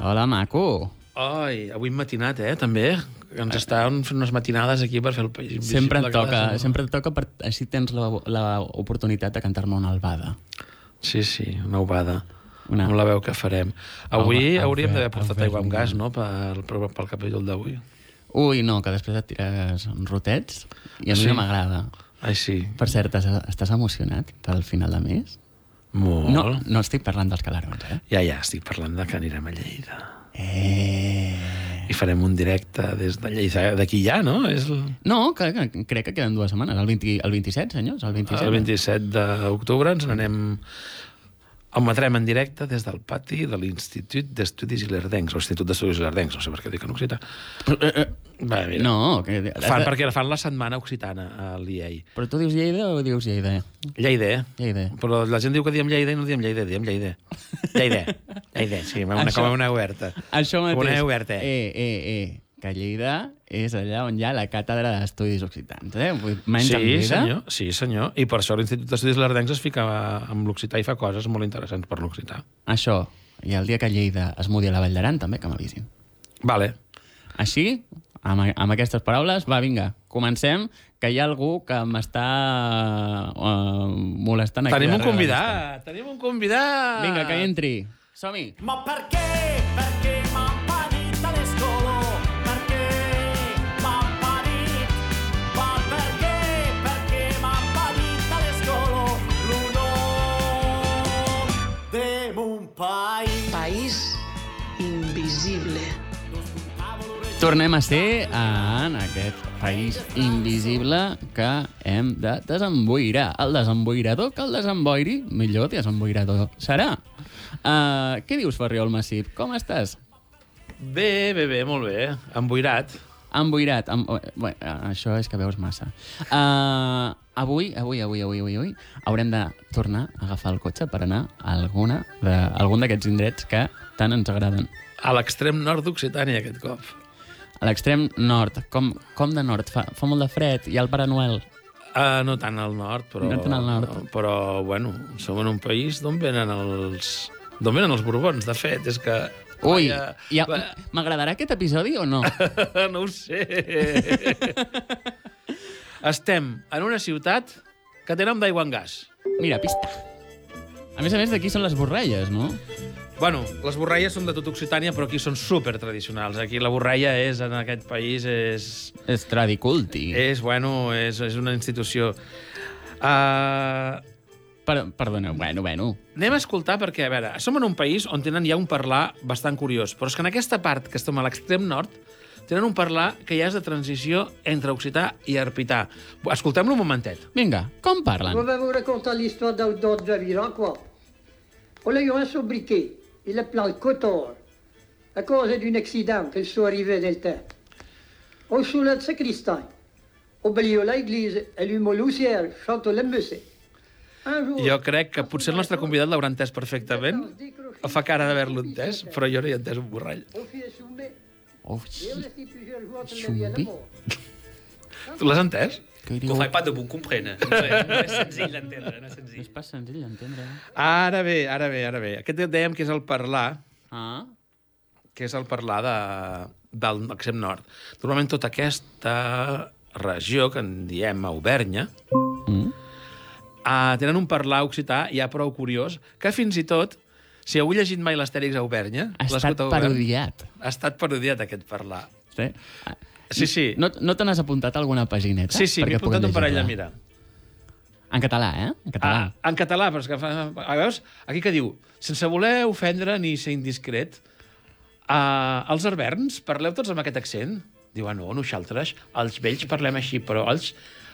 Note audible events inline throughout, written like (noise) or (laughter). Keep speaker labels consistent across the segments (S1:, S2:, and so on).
S1: Hola, maco.
S2: Ai, avui matinat, eh, també. Ens estàvem fent unes matinades aquí per fer el país.
S1: Sempre et toca,
S2: setmana.
S1: sempre et toca per, així tens l'oportunitat de cantar-me una albada.
S2: Sí, sí, una ovada.
S1: Una-.
S2: Amb la veu que farem. Avui
S1: Au-
S2: hauríem
S1: au-
S2: d'haver portat aigua amb gas, no?, pel, pel, pel capítol d'avui.
S1: Ui, no, que després et tires rotets i a mi
S2: Sí.
S1: no m'agrada.
S2: Ai, sí.
S1: Per cert, estàs emocionat pel final de mes?
S2: Molt.
S1: No, no estic parlant dels calarons, eh?
S2: Ja, ja, estic parlant de que anirem a Lleida.
S1: Eh...
S2: I farem un directe des de Lleida. D'aquí ja, no? És el,
S1: No, que, que, crec que queden dues setmanes. El, 20, el 27, senyors? El 27.
S2: el 27 d'octubre. Ens n'anem... Emetrem en directe des del pati de l'Institut d'Estudis Ilerdencs, o Institut d'Estudis Ilerdencs, no sé per què dic en occità. Va, mira.
S1: No, que...
S2: Fan, perquè fan la setmana occitana a l'IEI.
S1: Però tu dius Lleida o dius Lleida?
S2: Lleida, eh?
S1: Lleida.
S2: Però la gent diu que diem Lleida i no diem Lleida, diem Lleida. Lleida. Lleida, sí, una,
S1: Això-
S2: com una oberta.
S1: Això mateix.
S2: Una oberta.
S1: Eh, eh, eh. Que Lleida és allà on hi ha la càtedra d'estudis occitans, eh? Menys
S2: Sí,
S1: amb Lleida.
S2: senyor, sí, senyor. I per això l'Institut d'Estudis Lerdencs es fica amb l'occità i fa coses molt interessants per l'occità.
S1: Això. I el dia que Lleida es mudi a la Vall d'Aran, també que m'avisin.
S2: Vale.
S1: Així, amb, amb aquestes paraules, va, vinga, comencem, que hi ha algú que m'està uh, molestant aquí.
S2: Tenim un convidat, tenim un convidat.
S1: Vinga, que entri. Som-hi.
S3: Ma perché? Perché m'han parit país.
S4: País invisible.
S1: Tornem a ser en aquest país invisible que hem de desemboirar. El desemboirador que el desemboiri, millor desemboirador serà. Uh, què dius, Ferriol Massip? Com estàs?
S2: Bé, bé, bé, molt bé. Emboirat.
S1: Emboirat. Em... Bé, això és que veus massa. Uh, avui, avui, avui, avui, avui, avui, haurem de tornar a agafar el cotxe per anar a alguna de, a algun d'aquests indrets que tant ens agraden.
S2: A l'extrem nord d'Occitània, aquest cop.
S1: A l'extrem nord. Com, com de nord? Fa, fa molt de fred. Ha el Pare Noel.
S2: Uh, no tant al nord, però...
S1: No tant al nord.
S2: Però, bueno, som en un país d'on venen els... D'on venen els borbons, de fet, és que...
S1: Ui, ja,
S2: va-
S1: m'agradarà aquest episodi o no? (laughs)
S2: no ho sé. (laughs) Estem en una ciutat que té nom d'aigua en gas.
S1: Mira, pista. A més a més, d'aquí són les borralles, no?
S2: Bueno, les borralles són de tot Occitània, però aquí són super tradicionals. Aquí la borralla és, en aquest país, és...
S1: És tradiculti.
S2: És, bueno, és, és una institució. Uh,
S1: Per, perdona, bueno, bueno.
S2: anem a escoltar perquè, a veure, som en un país on tenen ja un parlar bastant curiós, però és que en aquesta part, que estem a l'extrem nord, tenen un parlar que ja és de transició entre occità i arpità. Escoltem-lo un momentet.
S1: Vinga, com
S5: Je
S1: parlen?
S5: vais vous raconter l'histoire d'Audor Javiran, quoi. On a eu un sobriquet. Il le cotor. À cause d'un accident qu'il soit arrivé del temps. Au soulet de sacristain. Au balió l'église, allume l'ousière, chante le musée. Un jour...
S2: Jo crec que potser el nostre convidat l'haurà entès perfectament. Fa cara d'haver-lo entès, però jo no hi he entès un borrall.
S1: Oh,
S5: mort. (laughs)
S2: Tu l'has entès?
S1: que
S6: ho faig pas de bon comprendre. (laughs) No és, no és senzill d'entendre, no és
S1: És
S6: senzill.
S1: pas senzill d'entendre.
S2: Ara bé, ara bé, ara bé. Aquest dèiem que és el parlar,
S1: Ah,
S2: que és el parlar de, del extrem nord. Normalment tota aquesta regió, que en diem Auvernya,
S1: mm?
S2: uh, tenen un parlar occità ja prou curiós, que fins i tot, si heu llegit mai l'Astèrix a Auvernya...
S1: ha estat parodiat.
S2: Ha estat parodiat, aquest parlar.
S1: Sí? Ah,
S2: Sí, sí.
S1: No, no te n'has apuntat alguna pagineta?
S2: Sí, sí, m'he apuntat un parell de
S1: llegir-la?
S2: mira.
S1: En català, eh? En català.
S2: Ah, en català, però és que. A veus, aquí que diu, sense voler ofendre ni ser indiscret, uh, els arverns parleu tots amb aquest accent? Diu, ah, no, nosaltres, els vells parlem així, però els,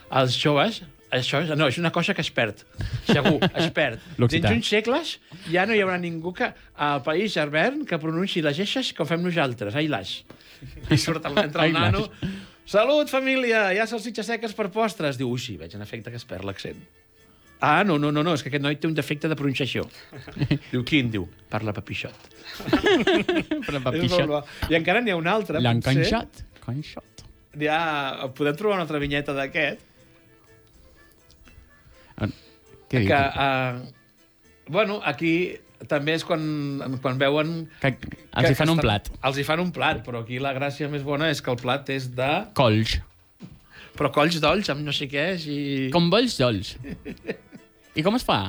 S2: els joves, això és, no, és una cosa que es perd. Segur, es perd. (laughs) Dins uns segles ja no hi haurà ningú que, al país arvern que pronunciï les eixes com fem nosaltres, ai las. I surt el, entra el nano. Salut, família! Hi ha salsitxes seques per postres. Diu, ui, sí, veig en efecte que es perd l'accent. Ah, no, no, no, no, és que aquest noi té un defecte de pronunciació. (laughs) Diu, quin? Diu, parla papixot. (laughs) És
S1: papixot.
S2: I encara n'hi ha un altre, potser.
S1: canxat. Canxat.
S2: N'hi ha... Podem trobar una altra vinyeta d'aquest,
S1: Què diu?
S2: que, uh, bueno, aquí també és quan, quan veuen...
S1: Que els hi fan un plat.
S2: Els hi fan un plat, però aquí la gràcia més bona és que el plat és de...
S1: Colls.
S2: Però colls d'olls amb no sé què, i...
S1: Com bolls d'olls. I com es fa?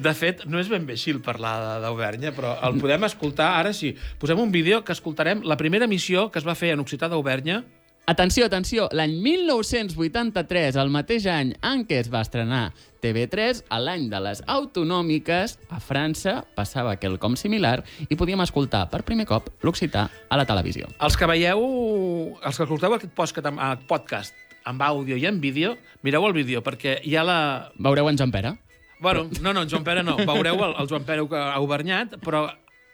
S2: De fet, no és ben bé així el parlar d'Auvernya, però el podem escoltar ara sí. Posem un vídeo que escoltarem la primera emissió que es va fer en Occità d'Auvernya.
S1: Atenció, atenció, l'any 1983, el mateix any en què es va estrenar TV3, a l'any de les autonòmiques, a França passava quelcom similar i podíem escoltar per primer cop l'occità a la televisió.
S2: Els que veieu, els que escolteu aquest podcast, amb- eh, podcast amb àudio i en vídeo, mireu el vídeo, perquè hi ha la...
S1: Veureu en Joan Pere?
S2: Bueno, no, no, en Joan Pere no. Veureu el, el Joan Pere Aubernat, però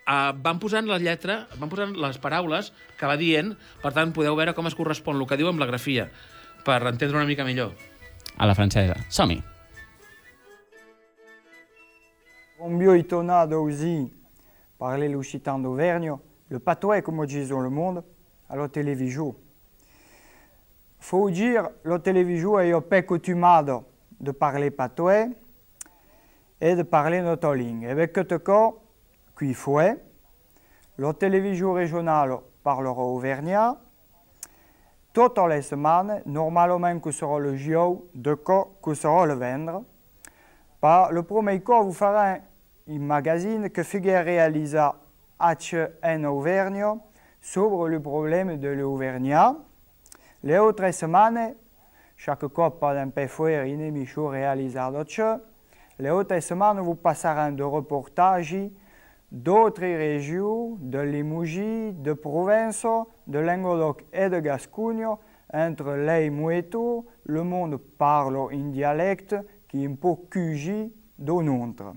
S2: uh, van posant la lletra, van posant les paraules que va dient, per tant, podeu veure com es correspon el que diu amb la grafia, per entendre una mica millor.
S1: A la francesa. Som-hi.
S7: mieux étonnant aussi parler l'occitan d'Auvergne, le patois, comme disons le monde, à la télévision. Faut dire, la télévision est pas coutumade de parler patois et de parler notre langue. Avec ce cas, qu'il faut, la télévision régionale parlera auvergnat, toutes les semaines, normalement que sera le jour, de cas que sera le vendre. Par le premier cas, vous ferez un magazine que figure réalisé en Auvergne sur le problème de l'Auvergnat. Les autres semaines, chaque cas pas un peu faire une. Les autres semaines, vous passerez de reportages d'autres régions, de Limoges, de province, de Languedoc et de Gascogne. Entre les mouettos, le monde parle un dialecte qui est un peu notre.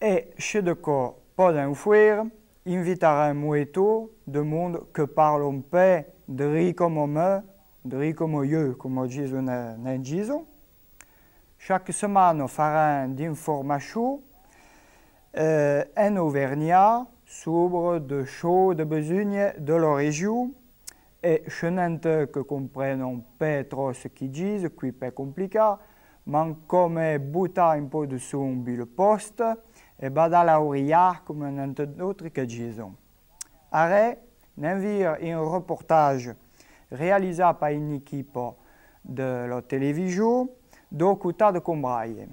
S7: Et chez de cas, pas d'un fuir, invitera un mouetto de monde que parle un peu de riz comme moi, de riz comme eux, comme disent. Chaque semaine, on fera une information euh, en Auvergnat sobre de choses de besogne de la région. Et n'entends que comprennent un peu trop ce qu'ils disent, qui pas compliqué, mais comme butta un peu de son le poste, et bada la oreilla comme un d'autres que disent. Arrêt, n'envire un reportage réalisé par une équipe de la télévision d'Okuta de Combraille.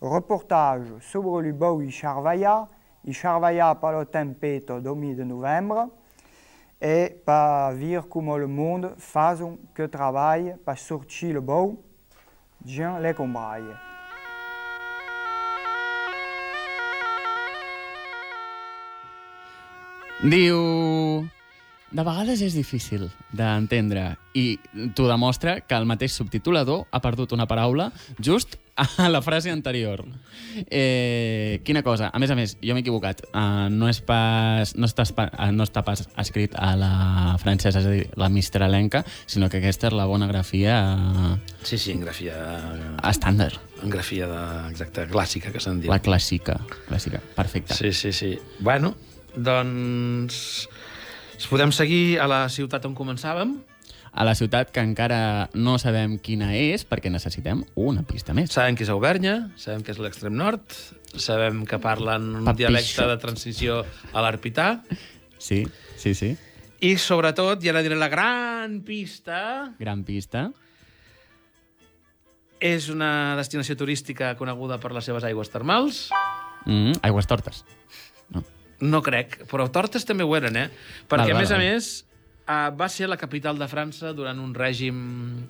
S7: Reportage sobre le beau i Charvaya, i Charvaya par la tempête domi de novembre, et par dire comment le monde fait que travaille pour sortir le beau, Jean les.
S1: Diu... De vegades és difícil d'entendre i t'ho demostra que el mateix subtitulador ha perdut una paraula just a la frase anterior. Eh, quina cosa. A més a més, jo m'he equivocat. Uh, no, és pas, no, està, espa- eh, no està pas escrit a la francesa, és a dir, la mistralenca, sinó que aquesta és la bona grafia uh,
S2: Sí, sí, en grafia...
S1: estàndard.
S2: En grafia de, exacta, clàssica, que se'n diu.
S1: La clàssica. Clàssica. Perfecte.
S2: Sí, sí, sí. Bueno, doncs... Podem seguir a la ciutat on començàvem?
S1: A la ciutat que encara no sabem quina és perquè necessitem una pista més.
S2: Sabem que és Auvernya, sabem que és l'extrem nord, sabem que parlen un
S1: Papixot.
S2: dialecte de transició a l'arpità,
S1: Sí, sí, sí.
S2: i sobretot, i ara diré la gran pista,
S1: Gran pista.
S2: és una destinació turística coneguda per les seves aigües termals.
S1: Mm, aigües tortes. No.
S2: No crec, però Tortes també ho eren, eh? Perquè,
S1: Val,
S2: a
S1: val,
S2: més a
S1: val.
S2: més, uh, va ser la capital de França durant un règim,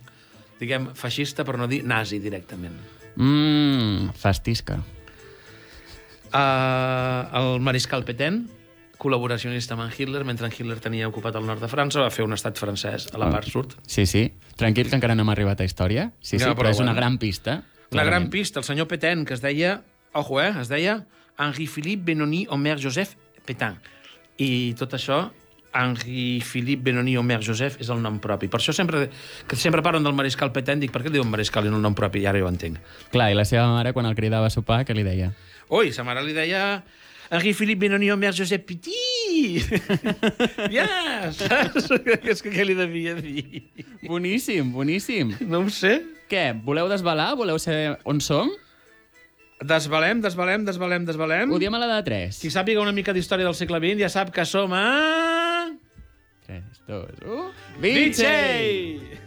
S2: diguem, feixista, per no dir nazi directament.
S1: Mm, fastisca.
S2: Uh, el mariscal Petain, col·laboracionista amb Hitler, mentre en Hitler tenia ocupat el nord de França, va fer un estat francès a la
S1: Ah.
S2: part sud.
S1: Sí, sí. Tranquil, que encara no hem arribat a història. Sí, sí,
S2: Ja,
S1: però,
S2: però
S1: és una
S2: bueno.
S1: gran pista.
S2: La gran
S1: clarament.
S2: pista, el senyor Petain, que es deia, ojo, eh, es deia Henri-Philippe Benoni Omer Joseph Petain. I tot això, Henri-Philippe Benoni Omer Joseph és el nom propi. Per això sempre, que sempre parlen del mariscal Petain, dic, per què li diuen mariscal i no el nom propi? I ara ja ho entenc.
S1: Clar, i la seva mare, quan el cridava a sopar, què li deia?
S2: Ui, sa mare li deia Henri-Philippe Benoni Omer Joseph Petit! (laughs) ja, saps? (laughs) És que què li devia dir?
S1: Boníssim, boníssim.
S2: No ho sé.
S1: Què, voleu desvelar? Voleu saber on som?
S2: Desvalem, desvalem, desvalem, desvalem.
S1: Ho diem a la de 3.
S2: Qui sàpiga una mica d'història del segle XX ja sap que som a...
S1: 3, 2, 1...
S2: Vitxell!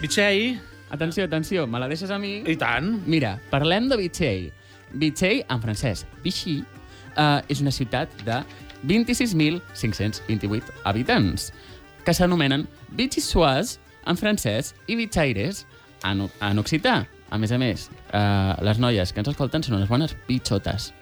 S2: Vitxell,
S1: Atenció, atenció, me la deixes a mi?
S2: i tant.
S1: Mira, parlem de Vitxell. Vitxell, en francès, Vichy, uh, és una ciutat de 26.528 habitants, que s'anomenen Vichysois en francès i Vitxaires en, en occità. A més a més, uh, les noies que ens escolten són unes bones bitxotes.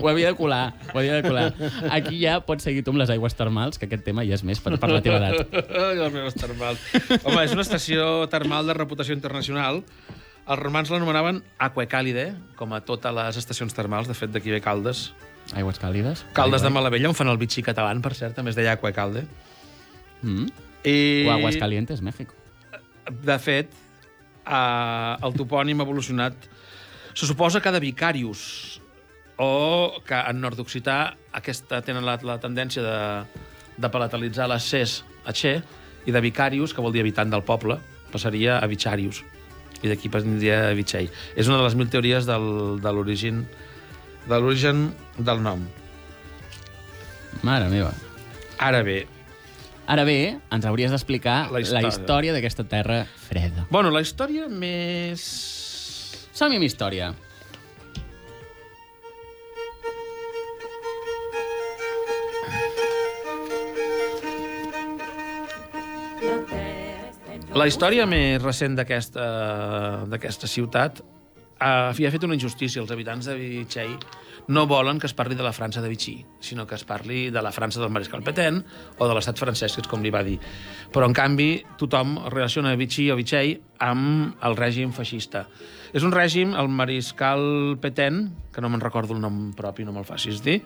S1: Ho havia de colar, ho havia de colar. Aquí ja pots seguir tu amb les aigües termals, que aquest tema ja és més per, per la teva edat. (laughs)
S2: Les meves termals. Home, és una estació termal de reputació internacional. Els romans l'anomenaven Aquecàlide, com a totes les estacions termals. De fet, d'aquí ve Caldes.
S1: Aigües càlides.
S2: Caldes de Malavella, on fan el bitxí català, per cert, també es deia Aquecalde.
S1: Mm.
S2: I,
S1: O Aguas Calientes, México.
S2: de fet, eh, el topònim ha evolucionat. Se suposa que de vicarius, o que en nord-occità aquesta tenen la, la tendència de, de palatalitzar les Cs a Che, i de vicarius, que vol dir habitant del poble, passaria a vicarius. I d'aquí prendria Vitxell. És una de les mil teories del, de l'origen de l'origen del nom.
S1: Mare meva.
S2: Ara bé,
S1: Ara bé, ens hauries d'explicar
S2: la història.
S1: història d'aquesta terra freda.
S2: bueno, la història més...
S1: Som-hi amb història.
S2: La història més recent d'aquesta ciutat eh, havia fet una injustícia. Els habitants de Vichy no volen que es parli de la França de Vichy, sinó que es parli de la França del Mariscal Petain o de l'estat francès, que és com li va dir. Però, en canvi, tothom relaciona Vichy o Vichy amb el règim feixista. És un règim, el Mariscal Petain, que no me'n recordo el nom propi, no me'l facis dir,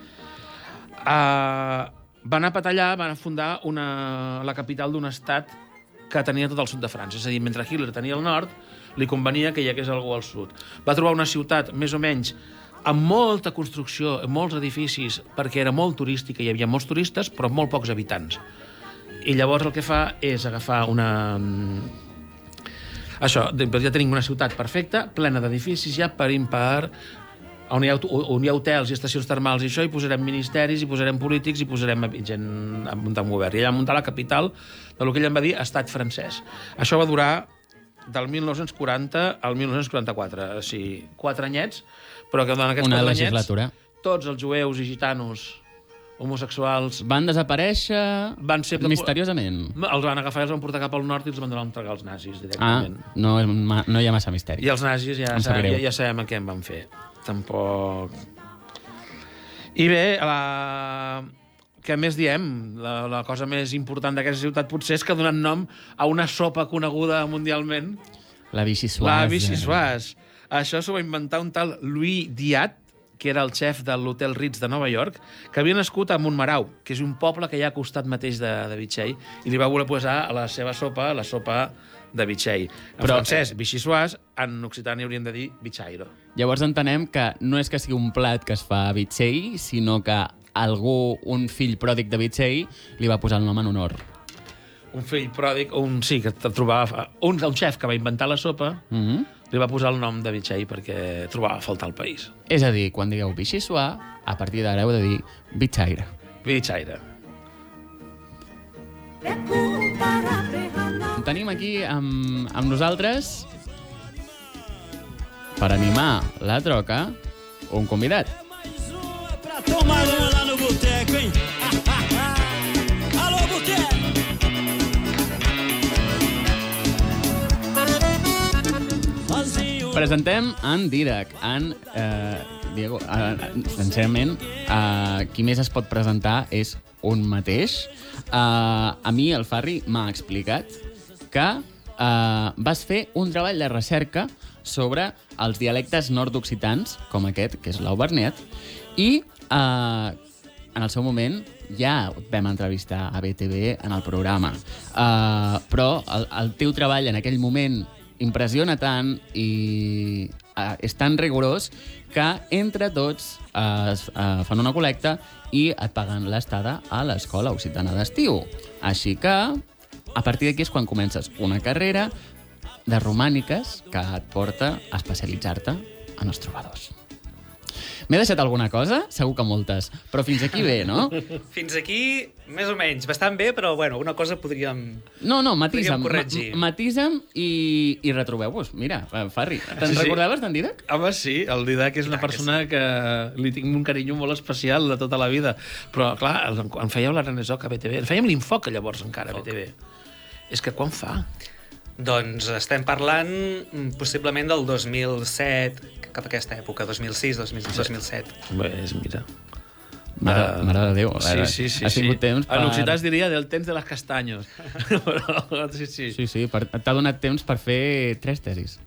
S2: uh, va anar a patallar, van fundar una, la capital d'un estat que tenia tot el sud de França. És a dir, mentre Hitler tenia el nord, li convenia que hi hagués algú al sud. Va trobar una ciutat, més o menys, amb molta construcció, amb molts edificis, perquè era molt turística, hi havia molts turistes, però molt pocs habitants. I llavors el que fa és agafar una... Això, doncs ja tenim una ciutat perfecta, plena d'edificis ja per impar on hi, ha, on hi ha hotels i estacions termals i això, hi posarem ministeris, hi posarem polítics, hi posarem gent a muntar un govern. I va muntar la capital del que ell en va dir estat francès. Això va durar del 1940 al 1944, o sigui, quatre anyets, però que durant aquests
S1: Una legislatura.
S2: anyets tots els jueus i gitanos homosexuals
S1: Van desaparèixer
S2: van ser...
S1: misteriosament.
S2: Els van agafar i els van portar cap al nord i els van donar a entregar als nazis
S1: Ah,
S2: directament.
S1: no, és ma- no hi ha massa misteri.
S2: I els nazis ja,
S1: Em sap
S2: sa,
S1: greu.
S2: ja, ja sabem què en van fer. Tampoc... I bé, la... què més diem? La, la cosa més important d'aquesta ciutat potser és que donat nom a una sopa coneguda mundialment,
S1: La Vichy Suaz.
S2: la Vichyssoise. Això s'ho va inventar un tal Louis Diat, que era el xef de l'Hotel Ritz de Nova York, que havia nascut a Montmarau, que és un poble que hi ha al costat mateix de, de Vichy, i li va voler posar a la seva sopa la sopa de Vichy. En
S1: Però-
S2: francès, Vichyssoise, en occità n'hi haurien de dir Vichairo.
S1: Llavors entenem que no és que sigui un plat que es fa a Vitxell, sinó que algú, un fill pròdic de Vitxell, li va posar el nom en honor.
S2: Un fill pròdic, un, sí, que te trobava... Un, un xef que va inventar la sopa,
S1: Mm -hmm.
S2: li va posar el nom de Vichy perquè trobava a faltar al país.
S1: És a dir, quan digueu Vichy Suaz, a partir d'ara heu de dir Vitxaire.
S2: Vichaire.
S1: Tenim aquí amb, amb nosaltres, per animar la troca, un convidat.
S3: Pra
S1: Presentem en Dirac, en eh, Diego. Eh, sincerament, eh, qui més es pot presentar és un mateix. Eh, a mi el Farri m'ha explicat que eh, vas fer un treball de recerca sobre els dialectes nord-occitans, com aquest, que és l'Auvernet, i eh, en el seu moment ja vam entrevistar a BTV en el programa. Uh, però el, el teu treball en aquell moment impressiona tant i eh, és tan rigorós que entre tots eh, es, eh, fan una col·lecta i et paguen l'estada a l'Escola Occitana d'Estiu. Així que, a partir d'aquí és quan comences una carrera de romàniques que et porta a especialitzar-te en els trobadors. M'he deixat alguna cosa? Segur que moltes. Però fins aquí bé, no?
S6: Fins aquí, més o menys. Bastant bé, però bueno, una cosa podríem...
S1: No, no, matisa'm.
S6: Podríem
S1: ma- Matisa'm i, i retrobeu-vos. Mira, eh, Farri, te'n
S2: Sí, sí.
S1: recordaves d'en Didac?
S2: Home, sí, el Didac és una
S6: que
S2: persona que li tinc un carinyo molt especial de tota la vida. Però, clar, en fèieu l'Arenesoc a BTV. En fèiem l'Infoc, llavors, encara, a BTV. És que quan fa?
S6: Doncs estem parlant mm, possiblement del 2007, cap a aquesta època, 2006, 2000, 2007.
S2: Bé, és, mira...
S1: Mare,
S2: Ah,
S1: mare de Déu.
S2: Sí, sí, sí.
S1: Has
S2: sí.
S1: tingut temps per...
S2: En occità es diria del temps de les castanyes. Però, (laughs) sí, sí.
S1: Sí, sí, per... t'ha donat temps per fer tres tesis.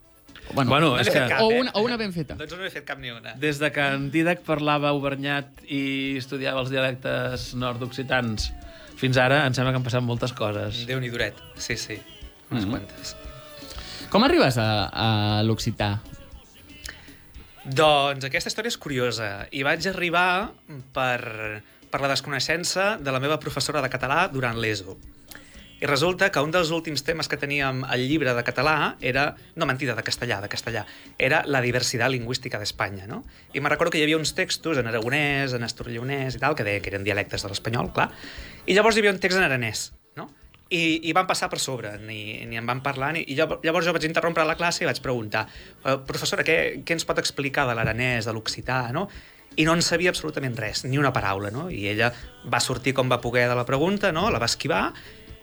S1: Bueno,
S2: Bueno,
S6: No
S2: és que
S6: cap,
S1: o,
S6: eh?
S1: una, o una ben feta.
S6: Doncs no n'he fet cap ni una.
S2: des de que en Didac parlava obernat i estudiava els dialectes nord-occitans fins ara, em sembla que han passat moltes coses.
S6: déu nhi duret. Sí, sí. Unes
S1: Mhm.
S6: quantes.
S1: Com arribes a, a l'occità?
S6: Doncs aquesta història és curiosa. I vaig arribar per, per la desconeixença de la meva professora de català durant l'ESO. I resulta que un dels últims temes que teníem al llibre de català era... No, mentida, de castellà, de castellà. Era la diversitat lingüística d'Espanya, no? I me'n recordo que hi havia uns textos en aragonès, en astorllonès i tal, que deia que eren dialectes de l'espanyol, clar. I llavors hi havia un text en aranès? I, i van passar per sobre, ni, ni en van parlar, ni, i llavors, jo vaig interrompre la classe i vaig preguntar "Eh, professora, què, què ens pot explicar de l'aranès, de l'occità, no? I no en sabia absolutament res, ni una paraula, no? I ella va sortir com va poder de la pregunta, no? La va esquivar,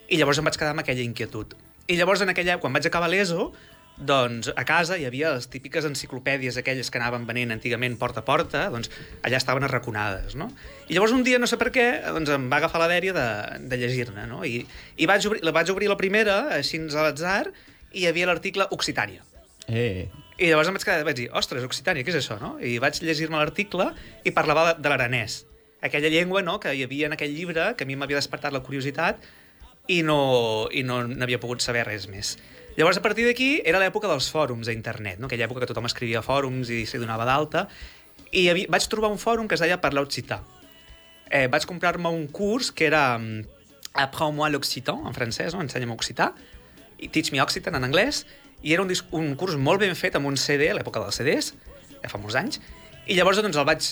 S6: i llavors em vaig quedar amb aquella inquietud. I llavors, en aquella, quan vaig acabar l'ESO, doncs a casa hi havia les típiques enciclopèdies aquelles que anaven venent antigament porta a porta, doncs allà estaven arraconades, no? I llavors un dia, no sé per què, doncs em va agafar la dèria de, de llegir-ne, no? I, i vaig, obrir, la vaig obrir la primera, així a l'atzar, i hi havia l'article Occitània.
S1: Eh,
S6: I llavors em vaig quedar, vaig dir, ostres, Occitània, què és això, no? I vaig llegir-me l'article i parlava de, de l'aranès. Aquella llengua no, que hi havia en aquell llibre, que a mi m'havia despertat la curiositat i no i no n'havia pogut saber res més. Llavors, a partir d'aquí, era l'època dels fòrums a internet, no? aquella època que tothom escrivia fòrums i s'hi donava d'alta, i havia, vaig trobar un fòrum que es deia Parlar Occità. Eh, vaig comprar-me un curs que era mm, Apprends-moi l'Occitan, en francès, no? Ensenya-me occità, i Teach Me Occitan, en anglès, i era un, un curs molt ben fet amb un CD, a l'època dels CDs, ja fa molts anys, i llavors doncs, el vaig,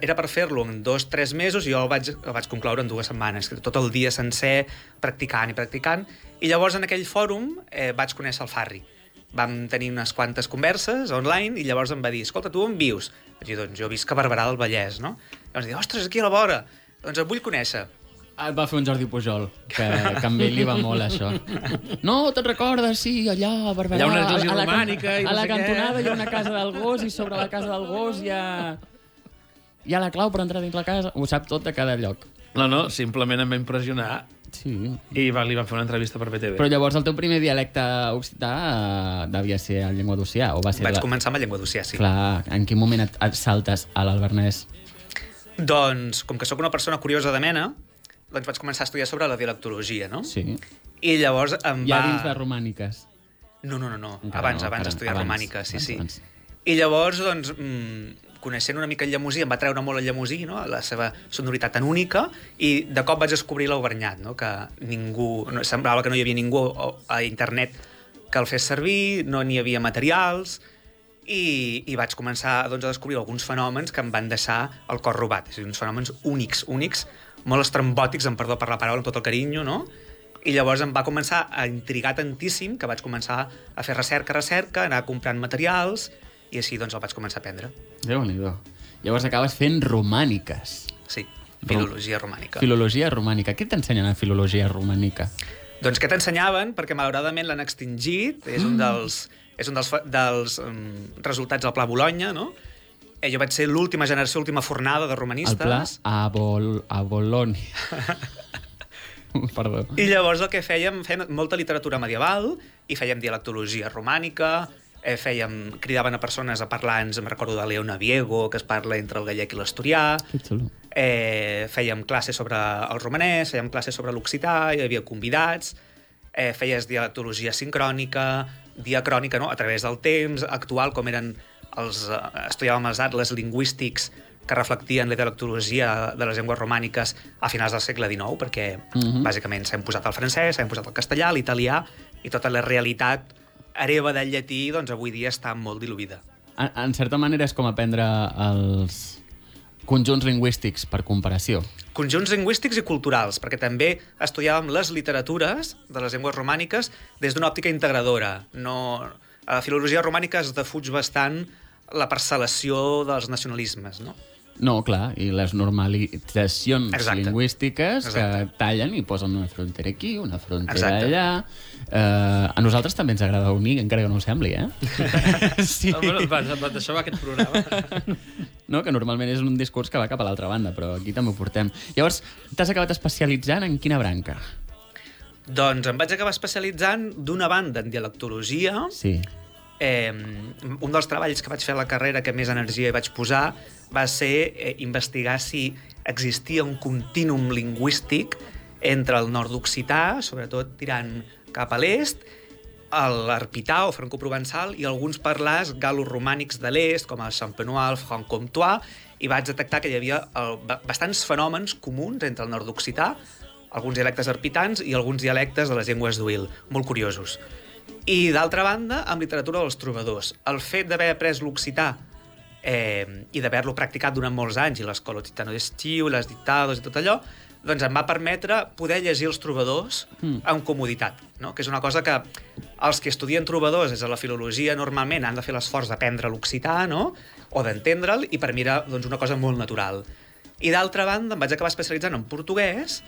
S6: era per fer-lo en dos, tres mesos i jo el vaig, el vaig concloure en dues setmanes, que tot el dia sencer practicant i practicant. I llavors en aquell fòrum eh, vaig conèixer el Farri. Vam tenir unes quantes converses online i llavors em va dir, escolta, tu on vius? Vaig dir, doncs jo visc a Barberà del Vallès, no? I llavors dir, ostres, aquí a la vora, doncs et vull conèixer.
S1: Et va fer un Jordi Pujol, que, que a ell li va molt, això. No, te'n recordes? Sí, allà a Barberà.
S2: Hi ha una
S1: a-
S2: església
S1: a la
S2: romànica i no
S1: A la
S2: sé què.
S1: cantonada hi ha una casa del gos i sobre la casa del gos hi ha... Hi ha la clau per entrar dins la casa. Ho sap tot de cada lloc.
S2: No, no, simplement em va impressionar
S1: Sí.
S2: i va, li van fer una entrevista per BTV.
S1: Però llavors el teu primer dialecte occità eh, devia ser el llengua d'Ossià, o va ser...
S6: Vaig
S1: la...
S6: començar amb la llengua d'Ossià, sí.
S1: Clar, en quin moment et, et saltes a l'Albernès?
S6: Doncs, com que sóc una persona curiosa de mena, doncs vaig començar a estudiar sobre la dialectologia, no?
S1: Sí.
S6: I llavors em
S1: Ja
S6: va...
S1: dins de romàniques.
S6: No, no, no, no.
S1: Encara
S6: abans,
S1: no,
S6: abans d'estudiar romànica, sí,
S1: abans,
S6: sí.
S1: abans.
S6: I llavors, doncs, mm, coneixent una mica el llemosí, em va treure molt el llemosí, no? la seva sonoritat tan única, i de cop vaig descobrir l'Auvergnat, no? que ningú... No, semblava que no hi havia ningú a internet que el fes servir, no n'hi havia materials, i, i vaig començar doncs, a descobrir alguns fenòmens que em van deixar el cor robat. És a dir, uns fenòmens únics, únics, molt estrambòtics, amb perdó per la paraula, amb tot el carinyo, no? I llavors em va començar a intrigar tantíssim que vaig començar a fer recerca, recerca, anar comprant materials, i així doncs el vaig començar a aprendre.
S1: déu nhi Llavors acabes fent romàniques.
S6: Sí, filologia romànica.
S1: Filologia romànica. Què t'ensenyen en filologia romànica?
S6: Doncs què t'ensenyaven? Perquè malauradament l'han extingit, és un dels, és un dels, dels um, resultats del Pla Bologna, no? Eh, jo vaig ser l'última generació, l'última fornada de
S1: El
S6: romanistes.
S1: pla a, Bol a Boloni. (laughs) Perdó.
S6: I llavors el que fèiem, fèiem molta literatura medieval i fèiem dialectologia romànica, eh, fèiem, cridaven a persones a parlar-nos, em recordo de Leona Viego, que es parla entre el gallec i l'asturià, eh, fèiem classes sobre el romanès, fèiem classes sobre l'occità, hi havia convidats, eh, feies dialectologia sincrònica, diacrònica, no? a través del temps actual, com eren els... Eh, estudiàvem els atles lingüístics que reflectien la dialectologia de les llengües romàniques a finals del segle XIX, perquè mm -hmm. bàsicament s'ha imposat el francès, s'ha imposat el castellà, l'italià, i tota la realitat hereva del llatí, doncs avui dia està molt diluïda.
S1: En, en certa manera és com aprendre els conjunts lingüístics per comparació.
S6: Conjunts lingüístics i culturals, perquè també estudiàvem les literatures de les llengües romàniques des d'una òptica integradora. No... A la filologia romànica es defuig bastant la parcel·lació dels nacionalismes, no?
S1: No, clar, i les normalitzacions
S6: Exacte.
S1: lingüístiques
S6: Exacte.
S1: que tallen i posen una frontera aquí, una frontera
S6: Exacte.
S1: allà... Eh, a nosaltres també ens agrada unir, encara que no ho sembli, eh? (laughs) sí.
S2: Ah, bueno, va, va, d'això va aquest programa. (laughs)
S1: No, que normalment és un discurs que va cap a l'altra banda, però aquí també ho portem. Llavors, t'has acabat especialitzant en quina branca?
S6: Doncs em vaig acabar especialitzant d'una banda en dialectologia.
S1: Sí.
S6: Eh, un dels treballs que vaig fer a la carrera que més energia hi vaig posar va ser eh, investigar si existia un contínum lingüístic entre el nord occità, sobretot tirant cap a l'est, l'arpità o francoprovençal i alguns parlars galoromànics de l'est, com el champenois, el franc-comtois, i vaig detectar que hi havia el, ba- bastants fenòmens comuns entre el nord occità, alguns dialectes arpitans i alguns dialectes de les llengües d'Uil, molt curiosos. I, d'altra banda, amb literatura dels trobadors. El fet d'haver après l'occità eh, i d'haver-lo practicat durant molts anys, i l'escola occitano d'estiu, les dictados i tot allò, doncs em va permetre poder llegir els trobadors mm. amb comoditat, no? que és una cosa que els que estudien trobadors des de la filologia normalment han de fer l'esforç d'aprendre l'occità no? o d'entendre'l, i per mi era doncs, una cosa molt natural. I d'altra banda em vaig acabar especialitzant en portuguès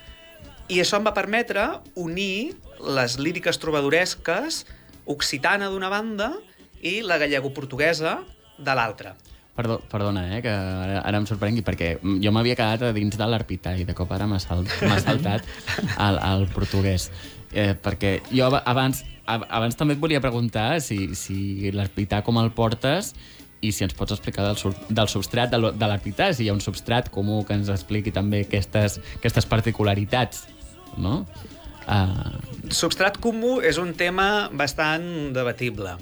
S6: i això em va permetre unir les líriques trobadoresques occitana d'una banda i la gallego-portuguesa de l'altra.
S1: Perdó, perdona, eh, que ara, ara em sorprengui, perquè jo m'havia quedat a dins de l'arpità i de cop ara m'ha sal, m'ha saltat al, al portuguès. Eh, perquè jo ab- abans, ab- abans també et volia preguntar si, si l'arpità com el portes i si ens pots explicar del, del substrat de l'arpità, si hi ha un substrat comú que ens expliqui també aquestes, aquestes particularitats, no? Uh,
S6: Substrat comú és un tema bastant debatible.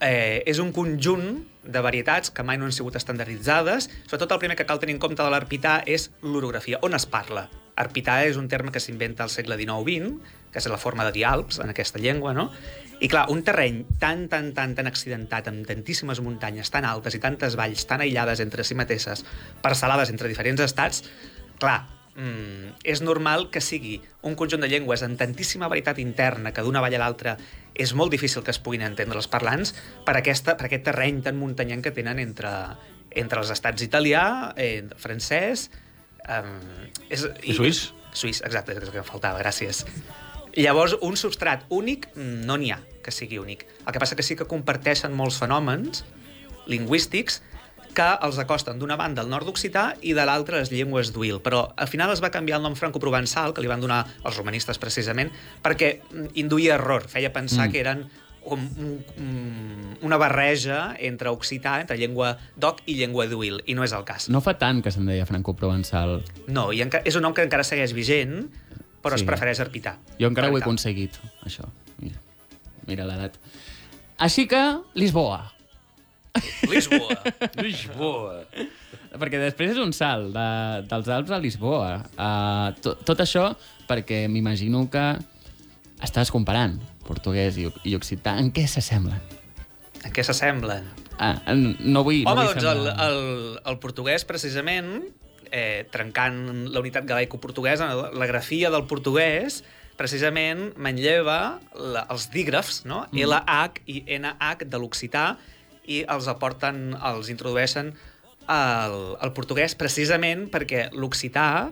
S6: Eh, és un conjunt de varietats que mai no han sigut estandarditzades. Sobretot el primer que cal tenir en compte de l'arpità és l'orografia, on es parla. Arpità és un terme que s'inventa al segle XIX-XX, que és la forma de dir alps en aquesta llengua, no? I clar, un terreny tan, tan, tan, tan accidentat, amb tantíssimes muntanyes tan altes i tantes valls tan aïllades entre si mateixes, parcel·lades entre diferents estats, clar, mm, és normal que sigui un conjunt de llengües amb tantíssima varietat interna que d'una vall a l'altra és molt difícil que es puguin entendre els parlants per, aquesta, per aquest terreny tan muntanyant que tenen entre, entre els estats italià, eh, francès... Eh, és,
S2: I suís.
S6: Suís, exacte, és el que em faltava, gràcies. Llavors, un substrat únic no n'hi ha que sigui únic. El que passa que sí que comparteixen molts fenòmens lingüístics que els acosten d'una banda al nord occità i de l'altra les llengües d'Uil. Però al final es va canviar el nom franco-provençal, que li van donar els romanistes precisament, perquè mm, induïa error, feia pensar mm. que eren com un, un, una barreja entre occità, entre llengua d'oc i llengua d'Uil, i no és el cas.
S1: no fa tant que se'n deia franco-provençal.
S6: No, i és un nom que encara segueix vigent, però
S1: Sí.
S6: es prefereix arpitar.
S1: Jo encara ho he aconseguit, això. Mira, mira l'edat. Així que, Lisboa.
S6: Lisboa.
S2: Lisboa.
S1: Perquè després és un salt de, dels Alps a Lisboa. Uh, tot, tot això perquè m'imagino que estàs comparant portuguès i, i occità. En què s'assemblen?
S6: En què s'assemblen?
S1: Ah, en- no vull... no
S6: Home,
S1: vull
S6: doncs el,
S1: semblar-
S6: el, el portuguès, precisament, eh, trencant la unitat galaico-portuguesa, la, la grafia del portuguès, precisament manlleva la, els dígrafs, no? Mm. LH i NH de l'occità, i els aporten, els introdueixen al, al portuguès precisament perquè l'occità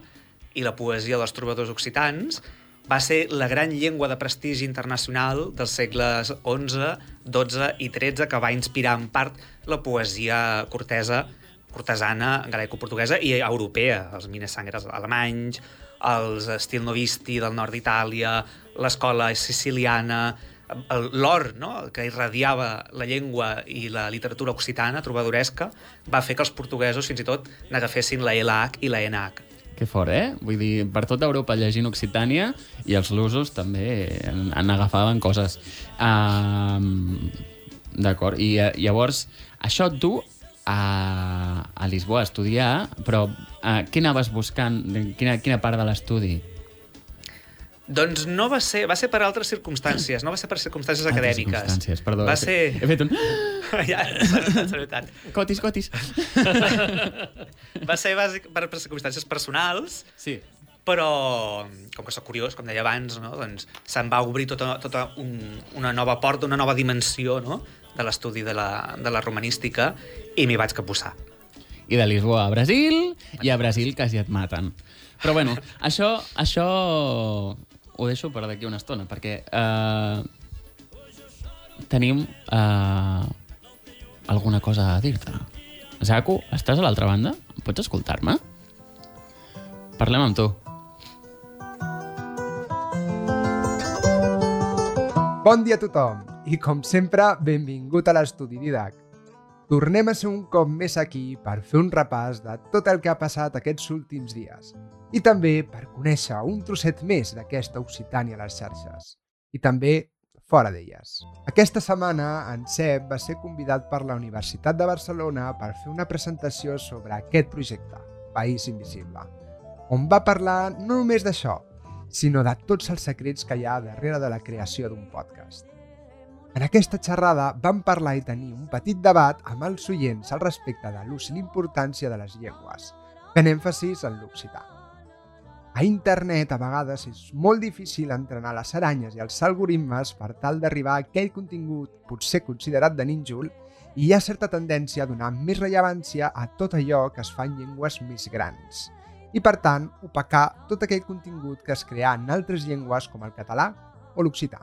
S6: i la poesia dels trobadors occitans va ser la gran llengua de prestigi internacional dels segles XI, XII i XIII que va inspirar en part la poesia cortesa cortesana greco-portuguesa i europea, els Minnesangers alemanys, els Stil Novisti del nord d'Itàlia, l'escola siciliana, l'or no? que irradiava la llengua i la literatura occitana, trobadoresca, va fer que els portuguesos fins i tot n'agafessin la LH i la NH.
S1: Que fort, eh? Vull dir, per tota Europa llegint Occitània i els lusos també en, en agafaven coses. Um, D'acord. I eh, llavors, això et du a, a Lisboa a estudiar, però uh, què anaves buscant? Quina, quina part de l'estudi?
S6: Doncs no va ser, va ser per altres circumstàncies, no va ser per circumstàncies
S1: Altres
S6: acadèmiques.
S1: circumstàncies, perdó.
S6: Va ser...
S1: He fet un... (laughs)
S6: ja, és veritat.
S1: Cotis, cotis. (laughs)
S6: Va ser bàsic per, per circumstàncies personals,
S1: Sí.
S6: però com que sóc curiós, com deia abans, no? doncs se'n va obrir tota, tota un, una nova porta, una nova dimensió no? de l'estudi de, la, de la romanística i m'hi vaig capbussar.
S1: I de Lisboa a Brasil, i a Brasil quasi et maten. Però bueno, això, això ho deixo per d'aquí una estona, perquè eh, tenim eh, alguna cosa a dir-te. Zaku, estàs a l'altra banda? Pots escoltar-me? Parlem amb tu.
S8: Bon dia a tothom i, com sempre, benvingut a l'Estudi Didac. Tornem a ser un cop més aquí per fer un repàs de tot el que ha passat aquests últims dies i també per conèixer un trosset més d'aquesta Occitània a les xarxes i també fora d'elles. Aquesta setmana, en Cep va ser convidat per la Universitat de Barcelona per fer una presentació sobre aquest projecte, País Invisible, on va parlar no només d'això, sinó de tots els secrets que hi ha darrere de la creació d'un podcast. En aquesta xerrada vam parlar i tenir un petit debat amb els oients al respecte de l'ús i l'importància de les llengües, fent èmfasis en l'occità. A internet a vegades és molt difícil entrenar les aranyes i els algoritmes per tal d'arribar a aquell contingut potser considerat de nínjol i hi ha certa tendència a donar més rellevància a tot allò que es fa en llengües més grans i, per tant, opacar tot aquell contingut que es crea en altres llengües com el català o l'occità.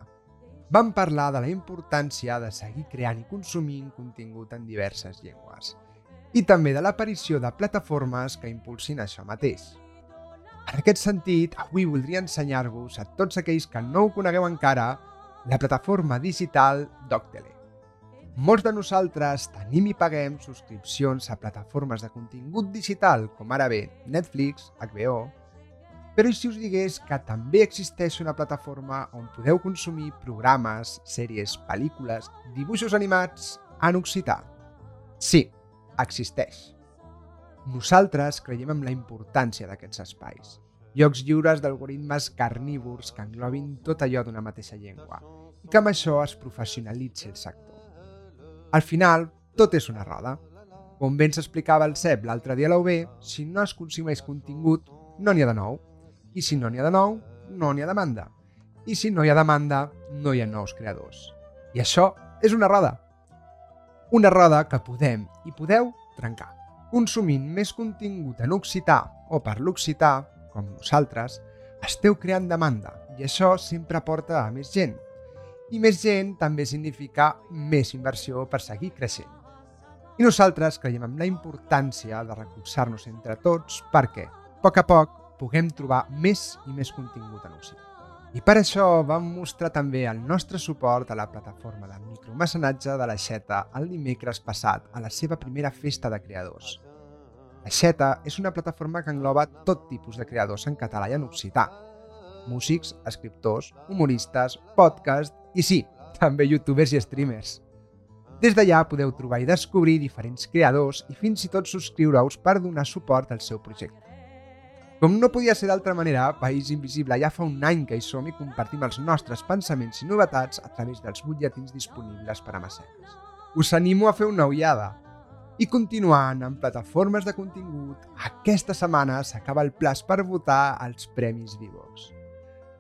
S8: Vam parlar de la importància de seguir creant i consumint contingut en diverses llengües i també de l'aparició de plataformes que impulsin això mateix. En aquest sentit, avui voldria ensenyar-vos a tots aquells que no ho conegueu encara la plataforma digital Doctele. Molts de nosaltres tenim i paguem subscripcions a plataformes de contingut digital com ara bé Netflix, HBO, però i si us digués que també existeix una plataforma on podeu consumir programes, sèries, pel·lícules, dibuixos animats en occità? Sí, existeix. Nosaltres creiem en la importància d'aquests espais. Llocs lliures d'algoritmes carnívors que englobin tot allò d'una mateixa llengua i que amb això es professionalitzi el sector. Al final, tot és una roda. Com ben s'explicava el CEP l'altre dia a l'UB, si no es consumeix contingut, no n'hi ha de nou. I si no n'hi ha de nou, no n'hi ha demanda. I si no hi ha demanda, no hi ha nous creadors. I això és una roda. Una roda que podem i podeu trencar. Consumint més contingut en occità o per l'occità, com nosaltres, esteu creant demanda i això sempre porta a més gent. I més gent també significa més inversió per seguir creixent. I nosaltres creiem en la importància de recolzar-nos entre tots perquè, a poc a poc, puguem trobar més i més contingut en occità. I per això vam mostrar també el nostre suport a la plataforma de micromecenatge de l'Aixeta el dimecres passat a la seva primera festa de creadors. L'aixeta és una plataforma que engloba tot tipus de creadors en català i en occità. Músics, escriptors, humoristes, podcast i sí, també youtubers i streamers. Des d'allà podeu trobar i descobrir diferents creadors i fins i tot subscriure-us per donar suport al seu projecte. Com no podia ser d'altra manera, País Invisible ja fa un any que hi som i compartim els nostres pensaments i novetats a través dels butlletins disponibles per a mecenes. Us animo a fer una ullada. I continuant amb plataformes de contingut, aquesta setmana s'acaba el plaç per votar als Premis Vivox.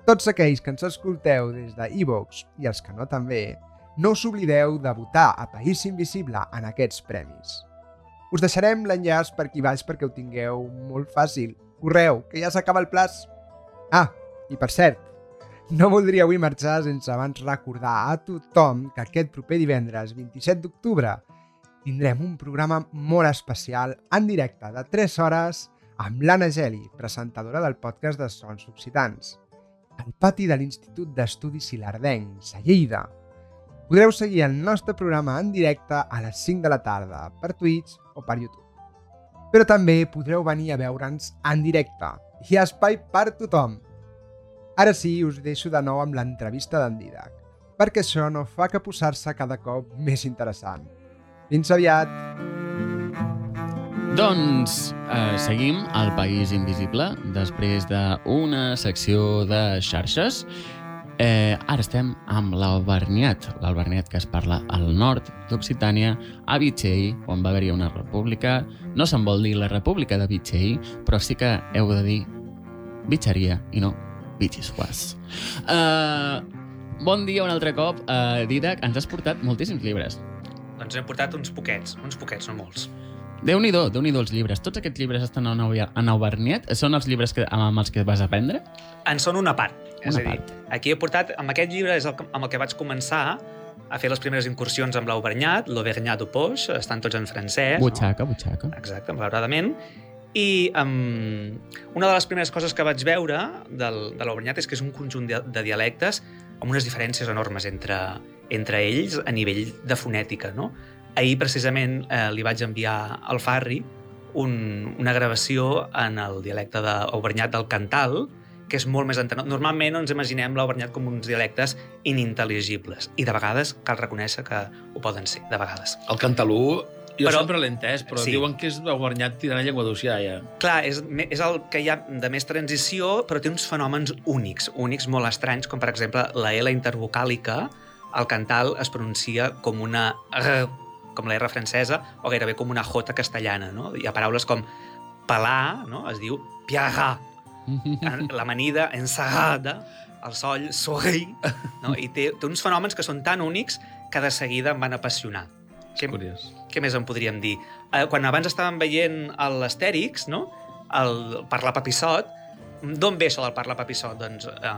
S8: Tots aquells que ens escolteu des de iVox i els que no també, no us oblideu de votar a País Invisible en aquests premis. Us deixarem l'enllaç per aquí baix perquè ho tingueu molt fàcil. Correu, que ja s'acaba el plaç. Ah, i per cert, no voldria avui marxar sense abans recordar a tothom que aquest proper divendres 27 d'octubre tindrem un programa molt especial en directe de 3 hores amb l'Anna Geli, presentadora del podcast de Sons Occitans, al pati de l'Institut d'Estudis Silardencs, a Lleida. Podreu seguir el nostre programa en directe a les 5 de la tarda per Twitch o per YouTube. Però també podreu venir a veure'ns en directe. Hi ha espai per tothom. Ara sí, us deixo de nou amb l'entrevista d'en Didac, perquè això no fa que posar-se cada cop més interessant. Fins aviat!
S1: Doncs eh, seguim al País Invisible després d'una secció de xarxes. Eh, ara estem amb l'Alberniat, l'Alberniat que es parla al nord d'Occitània, a Vitxell, on va haver-hi una república. No se'n vol dir la república de Vitxell, però sí que heu de dir bitxeria i no bitxisquas. Uh, bon dia un altre cop. Uh, Didac, ens has portat moltíssims llibres.
S6: Doncs hem portat uns poquets, uns poquets, no molts.
S1: Déu-n'hi-do, déu nhi els llibres. Tots aquests llibres estan en Auberniat? Són els llibres que, amb els que vas aprendre?
S6: En són una part. és
S1: Una
S6: a dir,
S1: part.
S6: aquí he portat, amb aquest llibre és el, amb el que vaig començar a fer les primeres incursions amb l'Auvergnat, l'Auvergnat du Poix, estan tots en francès.
S1: Butxaca, butxaca.
S6: No? Exacte, malauradament. I um, una de les primeres coses que vaig veure del, de l'Auvergnat és que és un conjunt de, de dialectes amb unes diferències enormes entre, entre ells a nivell de fonètica. No? Ahir, precisament, eh, li vaig enviar al Farri un, una gravació en el dialecte d'Auvergnat del Cantal, que és molt més entenut. Normalment ens imaginem l'Auvergnat com uns dialectes inintel·ligibles i de vegades cal reconèixer que ho poden ser, de vegades.
S2: El cantalú, jo
S6: Però-
S2: sempre l'he entès, però
S6: Sí.
S2: diuen que és guarnyat tirant a llengua d'oceà, ja.
S6: Clar, és, és el que hi ha de més transició, però té uns fenòmens únics, únics molt estranys, com per exemple la L intervocàlica, al cantal es pronuncia com una R, com la R francesa, o gairebé com una J castellana. No? Hi ha paraules com pelar, no? es diu piagar, (laughs) l'amanida ensagada, el soll sorri, no? i té, té uns fenòmens que són tan únics que de seguida em van apassionar. Què,
S2: Curiós.
S6: què més en podríem dir? Eh, quan abans estàvem veient l'Astèrix, no? el parlar papissot, d'on ve això del parlar papissot? Doncs eh,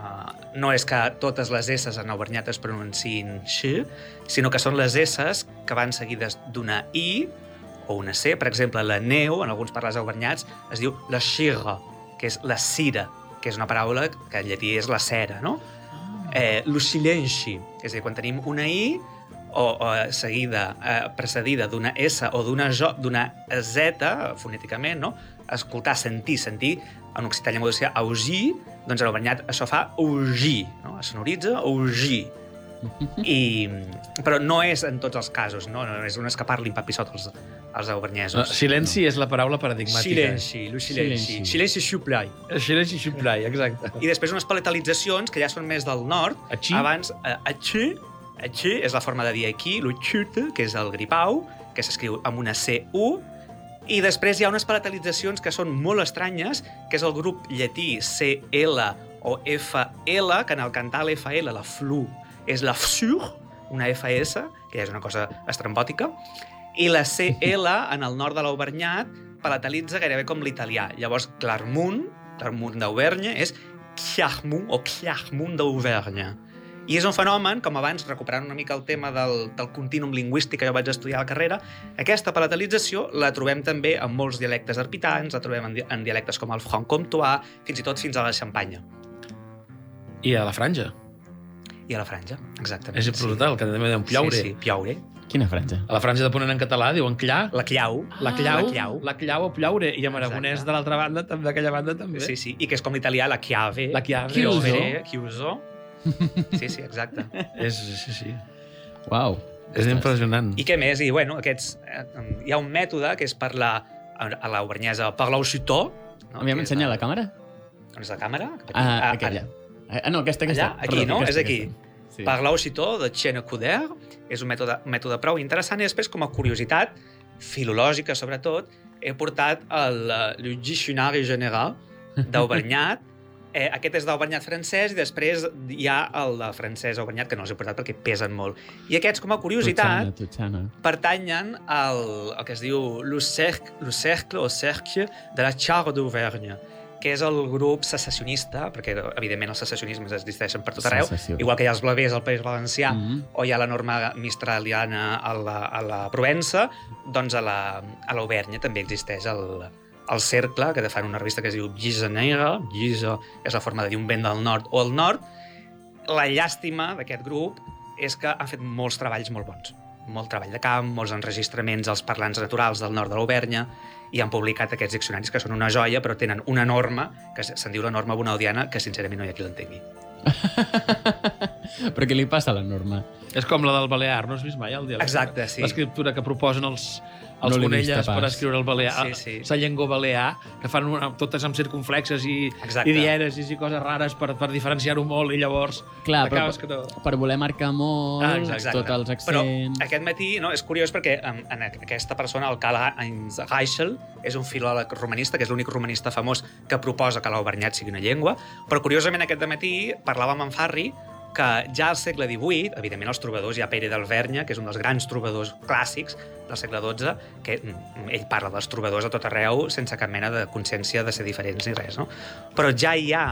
S6: no és que totes les S en auvergnat es pronunciïn x, sinó que són les S que van seguides d'una I o una C. Per exemple, la neu, en alguns parlars auvergnats, es diu la xirra, que és la cira, que és una paraula que en llatí és la cera, no? Eh, lo silenci, és a dir, quan tenim una I o, o seguida, eh, precedida d'una S o d'una Z, fonèticament, no? escoltar, sentir, sentir, en occità llengua d'oceà, augir, doncs en albanyat això fa augir, no? es sonoritza augir. I, però no és en tots els casos, no, no és un és que parlin papissot els, els
S2: No,
S6: auvergnesos.
S2: silenci és la paraula paradigmàtica.
S6: Silenci, lo silenci.
S1: Silenci.
S6: Plaît.
S2: Silenci, xiplai, exacte.
S6: I després unes palatalitzacions que ja són més del nord.
S2: Achí.
S6: Abans, eh, achí, achí és la forma de dir aquí, lo xut, que és el gripau, que s'escriu amb una C-U, i després hi ha unes palatalitzacions que són molt estranyes, que és el grup llatí CL o FL, que en el cantar l'FL, la flu, és la FSUR, una FS, que és una cosa estrambòtica, i la CL, en el nord de l'Auvergnat, palatalitza gairebé com l'italià. Llavors, Clarmunt, Clarmunt d'Auvergne, és Clarmunt o Clarmunt d'Auvergne. I és un fenomen, com abans, recuperant una mica el tema del, del continum lingüístic que jo vaig estudiar a la carrera, aquesta palatalització la trobem també en molts dialectes arpitans, la trobem en, en dialectes com el franc-comtois, fins i tot fins a la Xampanya
S2: I a la franja.
S6: I a la Franja, exactament.
S2: És brutal, que també diuen ploure.
S6: Sí, sí, ploure.
S1: Quina franja?
S2: A la franja de Ponent en català diuen clà,
S6: La clau.
S2: la clau,
S6: La clau.
S2: la clau o ploure. I amb aragonès
S6: Exacte.
S2: de l'altra banda, també d'aquella banda també.
S6: Sí, sí, i que és com l'italià, la chiave.
S2: La chiave.
S6: Chiuso. Sí, sí, exacte. (laughs)
S2: És, sí, sí.
S1: Uau.
S2: És impressionant.
S6: I què més? I, bueno, aquests, eh, hi ha un mètode que és parlar a la ubernyesa, parlar ocitó. No?
S1: Aviam,
S6: Que és
S1: ensenya la càmera.
S6: On és la càmera?
S1: Ah, aquella. Ah, no, aquesta, aquesta.
S6: Allà, aquí,
S1: Perdó,
S6: no?
S1: aquesta,
S6: És aquí.
S1: aquesta. Sí.
S6: Parlar ocitó de Txena Cuder és un mètode, mètode prou interessant i després, com a curiositat, filològica sobretot, he portat el, eh, el Diccionari General d'Auvergnat. (laughs) Eh, aquest és d'Auvergnat francès i després hi ha el de francès Auvergnat, que no els he portat perquè pesen molt. I aquests, com a curiositat,
S1: Tutxana, tutxana.
S6: pertanyen al, al que es diu le cercle, le cercle o cercle de la Char d'Auvergne, que és el grup secessionista, perquè evidentment els secessionismes existeixen per tot arreu,
S1: Secessió.
S6: igual que hi ha els blavers al País Valencià
S1: Mhm.
S6: o hi ha la norma mistraliana a la, a la Provença, doncs a la- a l'Auvergne també existeix el, el cercle, que fan una revista que es diu Gisa Negra, Gisa és la forma de dir un vent del nord o el nord. La llàstima d'aquest grup és que han fet molts treballs molt bons. molt treball de camp, molts enregistraments als parlants naturals del nord de l'Auvernya, i han publicat aquests diccionaris que són una joia, però tenen una norma, que se'n diu la norma bonaudiana, que sincerament no hi ha qui l'entengui. (laughs)
S1: Però què li passa a la norma?
S2: És com la del Balear, no has vist mai el dialecte?
S6: Exacte, sí.
S2: L'escriptura que proposen els, els
S1: No
S2: Bonelles per escriure el Balear,
S6: Sí, sí.
S2: la llengua balear, que fan una, totes amb circunflexes i,
S6: Exacte.
S2: i dièresis i coses rares per, per diferenciar-ho molt i llavors
S1: Clar, però,
S2: que no...
S1: per voler marcar molt
S2: Ah, exacte.
S1: tots els
S6: Però
S1: accents...
S6: aquest matí no, és curiós perquè en, en aquesta persona, el Karl-Heinz Reichel, és un filòleg romanista, que és l'únic romanista famós que proposa que l'auvernyat sigui una llengua, però curiosament aquest matí parlàvem amb Farri que ja al segle XVIII, evidentment els trobadors, hi ha Pere d'Alvernya, que és un dels grans trobadors clàssics del segle XII, que mm, ell parla dels trobadors a tot arreu sense cap mena de consciència de ser diferents ni res, no? Però ja hi ha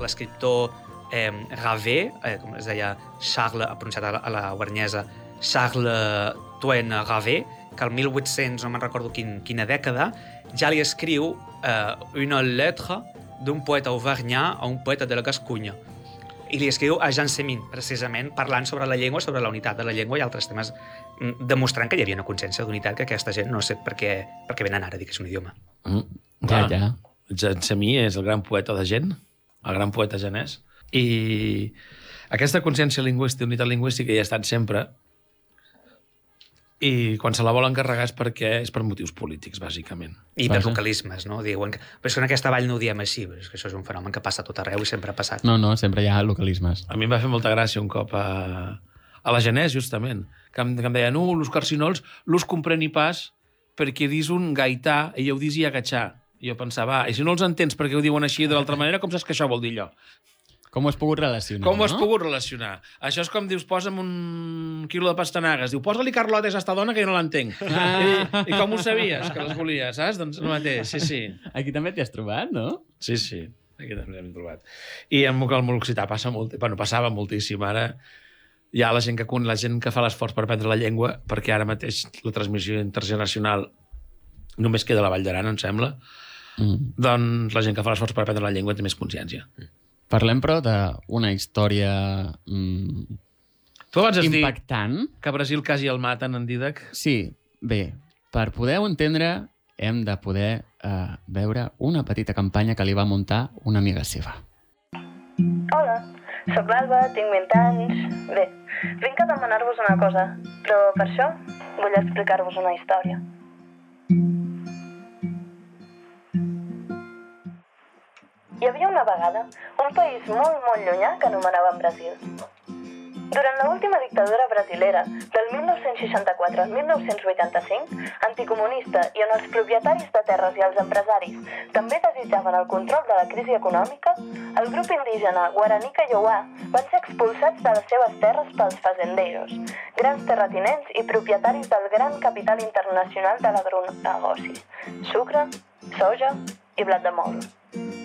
S6: l'escriptor eh, Ravé, eh, com es deia Charles, pronunciat a la, a la guarnesa, Charles Toine Ravé, que el 1800, no me'n recordo quin, quina dècada, ja li escriu eh, una letra d'un poeta auvergnà a un poeta de la Gascunya. I li escriu a Jean Semin, precisament, parlant sobre la llengua, sobre la unitat de la llengua i altres temes, mm, demostrant que hi havia una consciència d'unitat que aquesta gent no sé per què, per què venen ara a dir que és un idioma.
S1: Mm, ja,
S2: Clar.
S1: ja.
S2: Jean Semí és el gran poeta de gent, el gran poeta genès, i aquesta consciència lingüística, unitat lingüística hi ha estat sempre, i quan se la volen carregar és perquè és per motius polítics, bàsicament.
S6: I per localismes, no? Diuen que... Però és que en aquesta vall no ho diem així, però és que això és un fenomen que passa a tot arreu i sempre ha passat.
S1: No, no, sempre hi ha localismes.
S2: A mi em va fer molta gràcia un cop a, a la Genès, justament, que em, que em deia, no, los carcinols los compreni pas perquè dis un gaità i ho dis i agachar. I jo pensava, ah, i si no els entens perquè ho diuen així de l'altra manera, com saps que això vol dir allò?
S1: Com ho has pogut relacionar,
S2: Com ho has
S1: no?
S2: pogut relacionar? Això és com dius, posa'm un quilo de pastanagues. Diu, posa-li carlotes a esta dona que jo no l'entenc.
S1: Ah.
S2: I, I com ho sabies, que les volia, saps? Doncs el mateix, sí, sí.
S1: Aquí també t'hi has trobat, no?
S2: Sí, sí. Aquí també l'hem trobat. I amb el l'occità passa molt... Bueno, passava moltíssim. Ara hi ha la gent que, la gent que fa l'esforç per aprendre la llengua, perquè ara mateix la transmissió intergeneracional només queda a la Vall d'Aran, em sembla,
S1: Mm.
S2: doncs la gent que fa l'esforç per aprendre la llengua té més consciència.
S1: Parlem, però, d'una història mm,
S2: Tu abans
S1: impactant.
S2: que a Brasil quasi el maten en Didac.
S1: Sí, bé, per poder-ho entendre hem de poder eh, veure una petita campanya que li va muntar una amiga seva.
S9: Hola, sóc l'Alba, tinc 20 anys. Bé, vinc a demanar-vos una cosa, però per això vull explicar-vos una història. Hi havia una vegada un país molt, molt llunyà que anomenaven Brasil. Durant l'última dictadura brasilera, del 1964 al 1985, anticomunista i on els propietaris de terres i els empresaris també desitjaven el control de la crisi econòmica, el grup indígena Guaraní Kaiowá van ser expulsats de les seves terres pels fazendeiros, grans terratinents i propietaris del gran capital internacional de l'agronegoci, sucre, soja i blat de moro.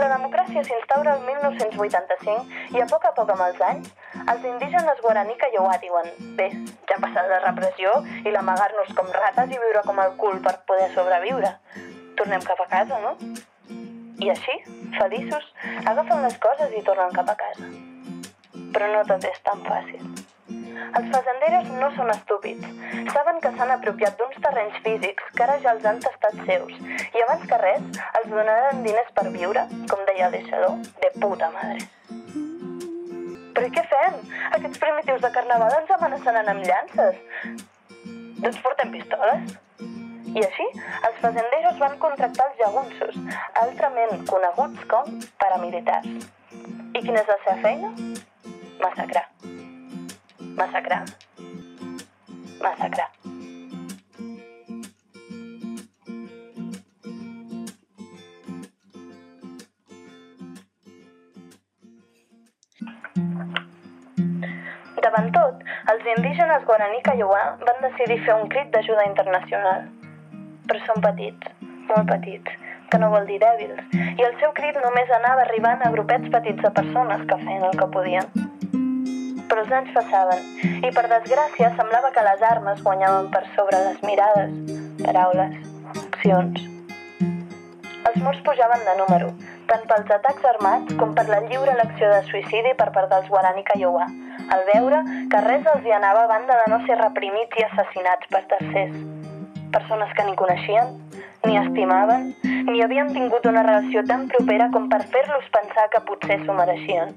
S9: La democràcia s'instaura el 1985 i a poc a poc amb els anys, els indígenes guaraní Kaiowá diuen bé, ja ha passat la repressió i l'amagar-nos com rates i viure com el cul per poder sobreviure. Tornem cap a casa, no? I així, feliços, agafen les coses i tornen cap a casa. Però no tot és tan fàcil. Els fazenderos no són estúpids. Saben que s'han apropiat d'uns terrenys físics que ara ja els han tastat seus i abans que res els donaran diners per viure, com deia deixador, de puta madre. Però i què fem? Aquests primitius de carnaval ens amenaçaran amb llances. Doncs portem pistoles. I així, els fazenderos van contractar els jagunços, altrament coneguts com paramilitars. I quina és la seva feina? Massacrar. Massacrar. Massacrar. Davant tot, els indígenes Guaraní Kaiowá van decidir fer un crit d'ajuda internacional. Però són petits, molt petits, que no vol dir dèbils, i el seu crit només anava arribant a grupets petits de persones que feien el que podien. Però els anys passaven, i per desgràcia semblava que les armes guanyaven per sobre les mirades, paraules, accions. Els murs pujaven de número, tant pels atacs armats com per la lliure elecció de suïcidi per part dels Guarani Kaiowà, al veure que res els hi anava a banda de no ser reprimits i assassinats per tercers. Persones que ni coneixien, ni estimaven, ni havien tingut una relació tan propera com per fer-los pensar que potser s'ho mereixien.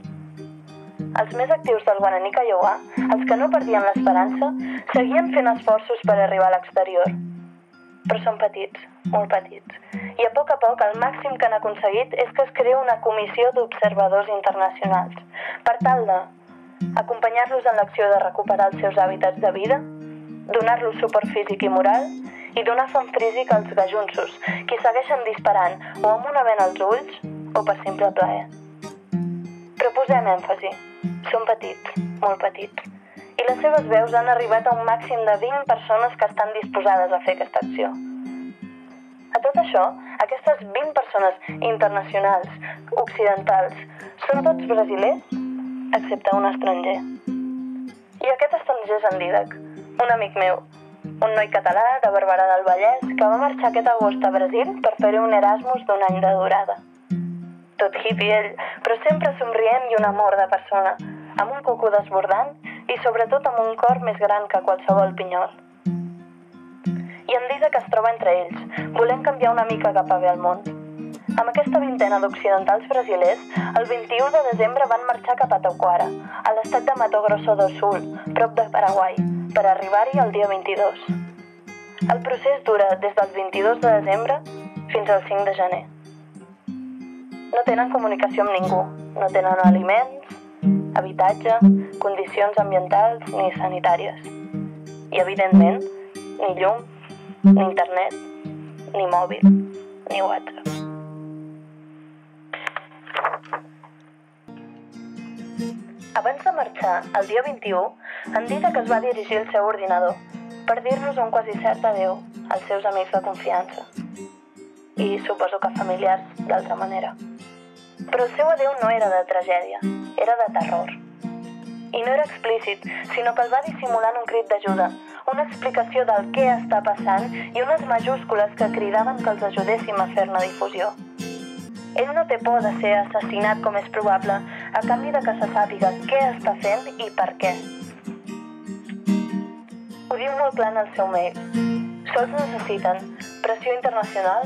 S9: Els més actius del Guaraní Kaiowà, els que no perdien l'esperança, seguien fent esforços per arribar a l'exterior. Però són petits, molt petits. I a poc a poc el màxim que han aconseguit és que es crea una comissió d'observadors internacionals per tal de acompanyar-los en l'acció de recuperar els seus hàbitats de vida, donar-los suport físic i moral i donar font físic als gajunsos, qui segueixen disparant o amb una vena als ulls o per simple plaer. Però posem èmfasi. Són petits, molt petits. I les seves veus han arribat a un màxim de 20 persones que estan disposades a fer aquesta acció. A tot això, aquestes 20 persones internacionals, occidentals, són tots brasilers, excepte un estranger. I aquest estranger és en Didac, un amic meu, un noi català de Barberà del Vallès que va marxar aquest agost a Brasil per fer un Erasmus d'un any de durada. Tot hippie ell, però sempre somrient i un amor de persona, amb un cucú desbordant i sobretot amb un cor més gran que qualsevol pinyol. I en Didac es troba entre ells, volent canviar una mica cap a bé al món. Amb aquesta vintena d'occidentals brasilers, el 21 de desembre van marxar cap a Tauquara, a l'estat de Mato Grosso do Sul, prop de Paraguai, per arribar-hi el dia 22. El procés dura des del 22 de desembre fins al 5 de gener. No tenen comunicació amb ningú, no tenen aliments, habitatge, condicions ambientals ni sanitàries. I, evidentment, ni llum, ni internet, ni mòbil, ni WhatsApp. Abans de marxar, el dia 21, en Didac es va dirigir al seu ordinador per dir-nos un quasi cert adeu als seus amics de confiança. I suposo que familiars d'altra manera. Però el seu adeu no era de tragèdia, era de terror. I no era explícit, sinó que el va dissimulant un crit d'ajuda, una explicació del què està passant i unes majúscules que cridaven que els ajudéssim a fer-ne difusió. Ell no té por de ser assassinat com és probable, a canvi de que se sàpiga què està fent i per què. Ho diu molt clar en el seu mail. Sols necessiten pressió internacional,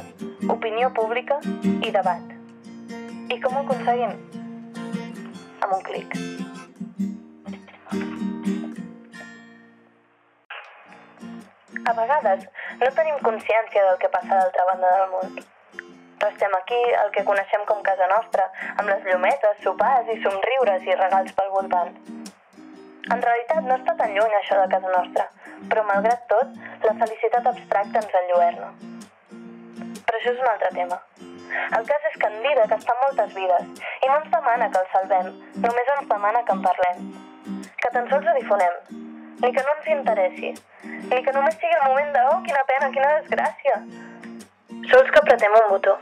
S9: opinió pública i debat. I com ho aconseguim? Amb un clic. A vegades no tenim consciència del que passa a l'altra banda del món. Restem aquí, el que coneixem com casa nostra, amb les llumetes, sopars i somriures i regals pel voltant. En realitat no està tan lluny això de casa nostra, però malgrat tot, la felicitat abstracta ens enlluerna. Però això és un altre tema. El cas és que en Didac està en moltes vides i no ens demana que el salvem, només ens demana que en parlem. Que tan sols ho difonem, ni que no ens interessi, ni que només sigui el moment de oh, quina pena, quina desgràcia. Sols que apretem un botó.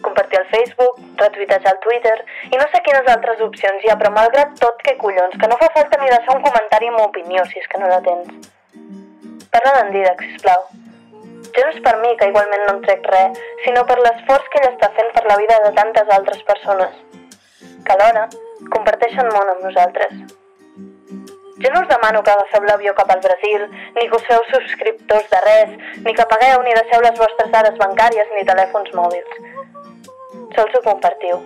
S9: Compartir al Facebook, retuitejar al Twitter i no sé quines altres opcions hi ha, però malgrat tot, que collons, que no fa falta ni deixar un comentari amb opinió si és que no la tens. Parla d'en Didac, sisplau. Ja no és per mi, que igualment no en trec res, sinó per l'esforç que ell està fent per la vida de tantes altres persones, que alhora comparteixen món amb nosaltres. Jo no us demano que agafeu l'avió cap al Brasil, ni que us feu subscriptors de res, ni que pagueu ni deixeu les vostres dades bancàries ni telèfons mòbils. Sols ho compartiu.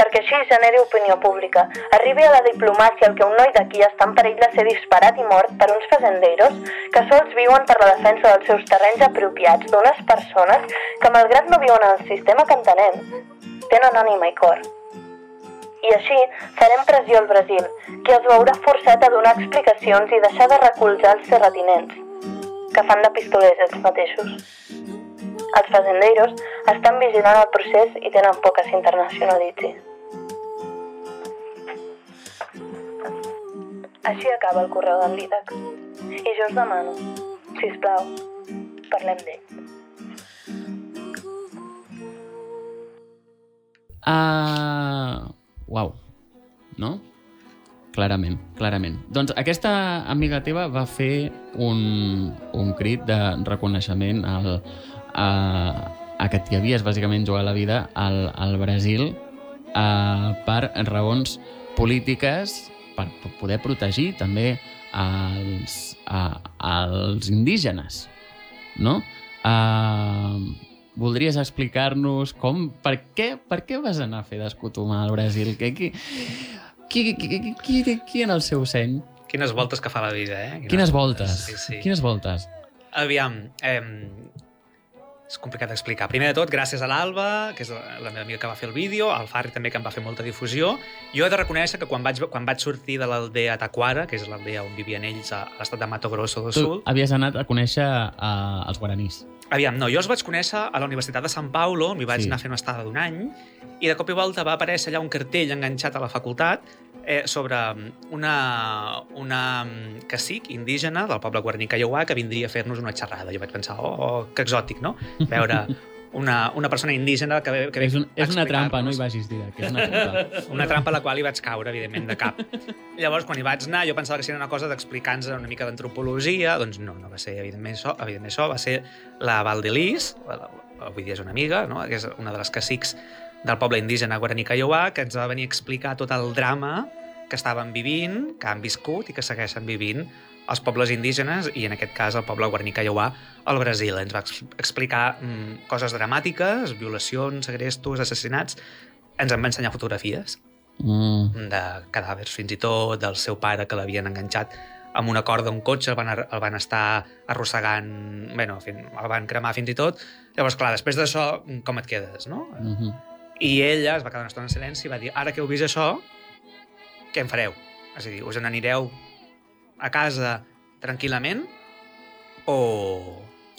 S9: Perquè així generi opinió pública, arribi a la diplomàcia el que un noi d'aquí està en perill de ser disparat i mort per uns fazendeiros que sols viuen per la defensa dels seus terrenys apropiats d'unes persones que, malgrat no viuen en el sistema que entenem, tenen ànima i cor. I així farem pressió al Brasil, que es veurà forçat a donar explicacions i deixar de recolzar els terratinents, que fan de pistolers ells mateixos. Els fazendeiros estan vigilant el procés i tenen por que s'internacionalitzi. Així acaba el correu d'en Didac. I jo us demano, si us plau, parlem d'ell.
S1: Uh, uau, no? Clarament, clarament. Doncs aquesta amiga teva va fer un, un crit de reconeixement al, a, a que t'hi havies bàsicament jugat la vida al, al Brasil uh, per raons polítiques per poder protegir també als, a, als indígenes, no? Uh, voldries explicar-nos com, per què, per què vas anar a fer d'escotomar al Brasil? Qui, qui, qui, qui, qui, qui, qui en el seu seny?
S6: Quines voltes que fa la vida, eh?
S1: Quines voltes?
S6: Sí, sí.
S1: Quines voltes?
S6: Aviam, eh, és complicat d'explicar. Primer de tot, gràcies a l'Alba, que és la, meva amiga que va fer el vídeo, al Farri també, que em va fer molta difusió. Jo he de reconèixer que quan vaig, quan vaig sortir de l'aldea Taquara, que és l'aldea on vivien ells a, l'estat de Mato Grosso do
S1: Tu
S6: Sul,
S1: havies anat a conèixer uh, els guaranís.
S6: Aviam, no, jo els vaig conèixer a la Universitat de Sant Paulo, m'hi vaig
S1: Sí.
S6: anar fer una estada d'un any, i de cop i volta va aparèixer allà un cartell enganxat a la facultat eh, sobre una, una mm, cacic indígena del poble guaraní Caiauà que vindria a fer-nos una xerrada. Jo vaig pensar, oh, oh que exòtic, no? Veure una, una persona indígena que que ve
S1: És, un, és una trampa, no hi vagis dir que és una trampa. (laughs)
S6: Una trampa a la qual hi vaig caure, evidentment, de cap. Llavors, quan hi vaig anar, jo pensava que seria una cosa d'explicar-nos una mica d'antropologia, doncs no, no va ser evidentment això, evidentment això va ser la Valdelis, avui dia és una amiga, no? que és una de les cacics del poble indígena Guaraní Caiauà, que ens va venir a explicar tot el drama que estaven vivint, que han viscut i que segueixen vivint els pobles indígenes i en aquest cas el poble Guaraní Caiauà al Brasil. Ens va ex- explicar mm, coses dramàtiques, violacions, segrestos, assassinats. Ens en va ensenyar fotografies
S1: Mm.
S6: de cadàvers fins i tot, del seu pare que l'havien enganxat amb una corda a un cotxe, el van, el van estar arrossegant, bueno, fin, el van cremar fins i tot. Llavors, clar, després d'això, com et quedes, no?
S1: Mm -hmm.
S6: I ella es va quedar una estona en silenci i va dir, ara que heu vist això, què en fareu? És a dir, us n'anireu a casa tranquil·lament o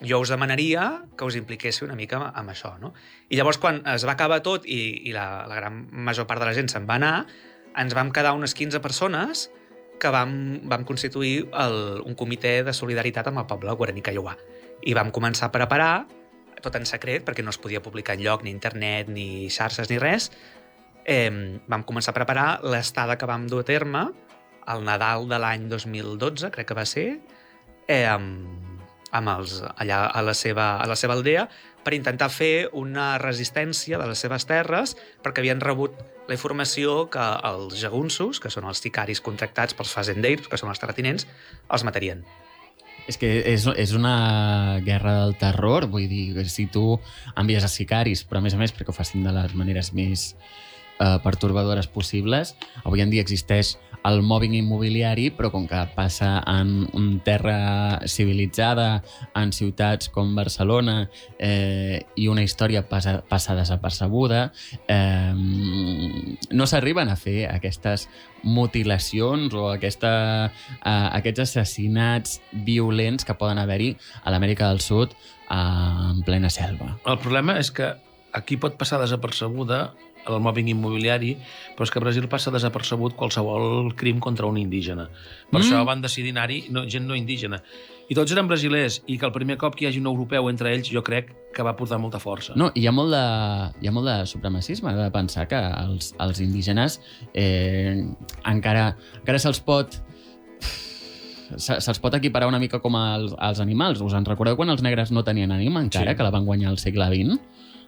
S6: jo us demanaria que us impliquéssiu una mica amb, això, no? I llavors, quan es va acabar tot i, i la, la gran major part de la gent se'n va anar, ens vam quedar unes 15 persones que vam, vam constituir el, un comitè de solidaritat amb el poble guaraní Caiauà. I vam començar a preparar, tot en secret, perquè no es podia publicar enlloc, ni internet, ni xarxes, ni res, eh, vam començar a preparar l'estada que vam dur a terme al Nadal de l'any 2012, crec que va ser, eh, amb els, allà a la, seva, a la seva aldea, per intentar fer una resistència de les seves terres, perquè havien rebut la informació que els jagunços, que són els sicaris contractats pels fazendeiros, que són els terratinents, els matarien.
S1: És que és, és una guerra del terror, vull dir, si tu envies a sicaris, però a més a més perquè ho facin de les maneres més eh, pertorbadores possibles, avui en dia existeix el mòbil immobiliari, però com que passa en un terra civilitzada, en ciutats com Barcelona, eh, i una història passa, passa desapercebuda, eh, no s'arriben a fer aquestes mutilacions o aquesta, eh, aquests assassinats violents que poden haver-hi a l'Amèrica del Sud eh, en plena selva.
S2: El problema és que aquí pot passar desapercebuda el mòbil immobiliari, però és que a Brasil passa desapercebut qualsevol crim contra un indígena. Per
S1: Mm.
S2: això van decidir anar-hi no, gent no indígena. I tots eren brasilers, i que el primer cop que hi hagi un europeu entre ells, jo crec que va portar molta força.
S1: No, hi ha molt de, hi ha molt de supremacisme de pensar que els, els indígenes eh, encara, encara se'ls pot se- se'ls pot equiparar una mica com als, als animals. Us en recordeu quan els negres no tenien ànima encara,
S2: Sí.
S1: que la van guanyar al segle XX?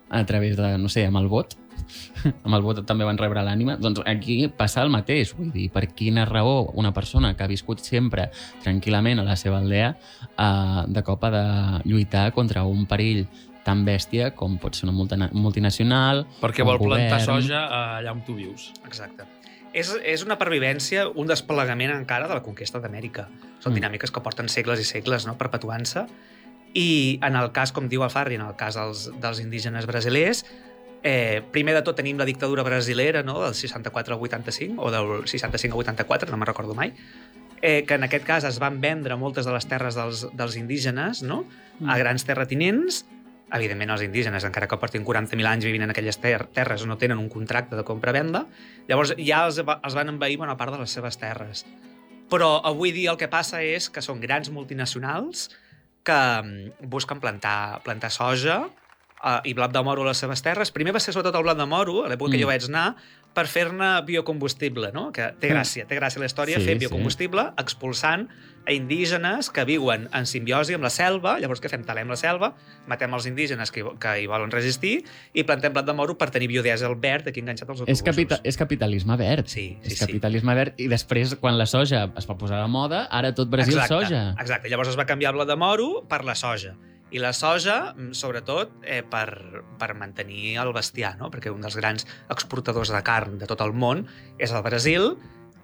S1: A través de, no sé, amb el vot. (laughs) amb el vot també van rebre l'ànima. Doncs aquí passa el mateix. Vull dir, per quina raó una persona que ha viscut sempre tranquil·lament a la seva aldea eh, de cop ha de lluitar contra un perill tan bèstia com pot ser una multina- multinacional,
S2: Perquè vol plantar
S1: govern.
S2: soja eh, allà on tu vius.
S6: Exacte. És, és una pervivència, un desplegament encara de la conquesta d'Amèrica. Són
S1: mm.
S6: dinàmiques que porten segles i segles, no?, perpetuant-se. I en el cas, com diu el Farri, en el cas dels, dels indígenes brasilers, eh, primer de tot tenim la dictadura brasilera, no?, del 64 al 85, o del 65 al 84, no me'n recordo mai, eh, que en aquest cas es van vendre moltes de les terres dels, dels indígenes, no?, a grans terratinents, evidentment els indígenes, encara que portin 40.000 anys vivint en aquelles ter terres, no tenen un contracte de compra-venda, llavors ja els, els van envair bona part de les seves terres. Però avui dia el que passa és que són grans multinacionals que mm, busquen plantar, plantar soja uh, i blat de moro a les seves terres. Primer va ser sobretot el blat de moro, a l'època mm. que jo vaig anar, per fer-ne biocombustible, no? Que té gràcia, té gràcia la història,
S1: Sí,
S6: sí, fer
S1: sí.
S6: biocombustible expulsant a indígenes que viuen en simbiosi amb la selva, llavors què fem? Talem la selva, matem els indígenes que, hi- que hi volen resistir i plantem blat de moro per tenir biodièsel verd aquí enganxat als autobusos.
S1: És, capita és capitalisme verd.
S6: Sí, sí,
S1: és
S6: sí.
S1: capitalisme verd. I després, quan la soja es va posar de moda, ara tot Brasil
S6: exacte,
S1: soja.
S6: Exacte, llavors es va canviar el blat de moro per la soja. I la soja, mm, sobretot, eh, per, per mantenir el bestiar, no? perquè un dels grans exportadors de carn de tot el món és el Brasil,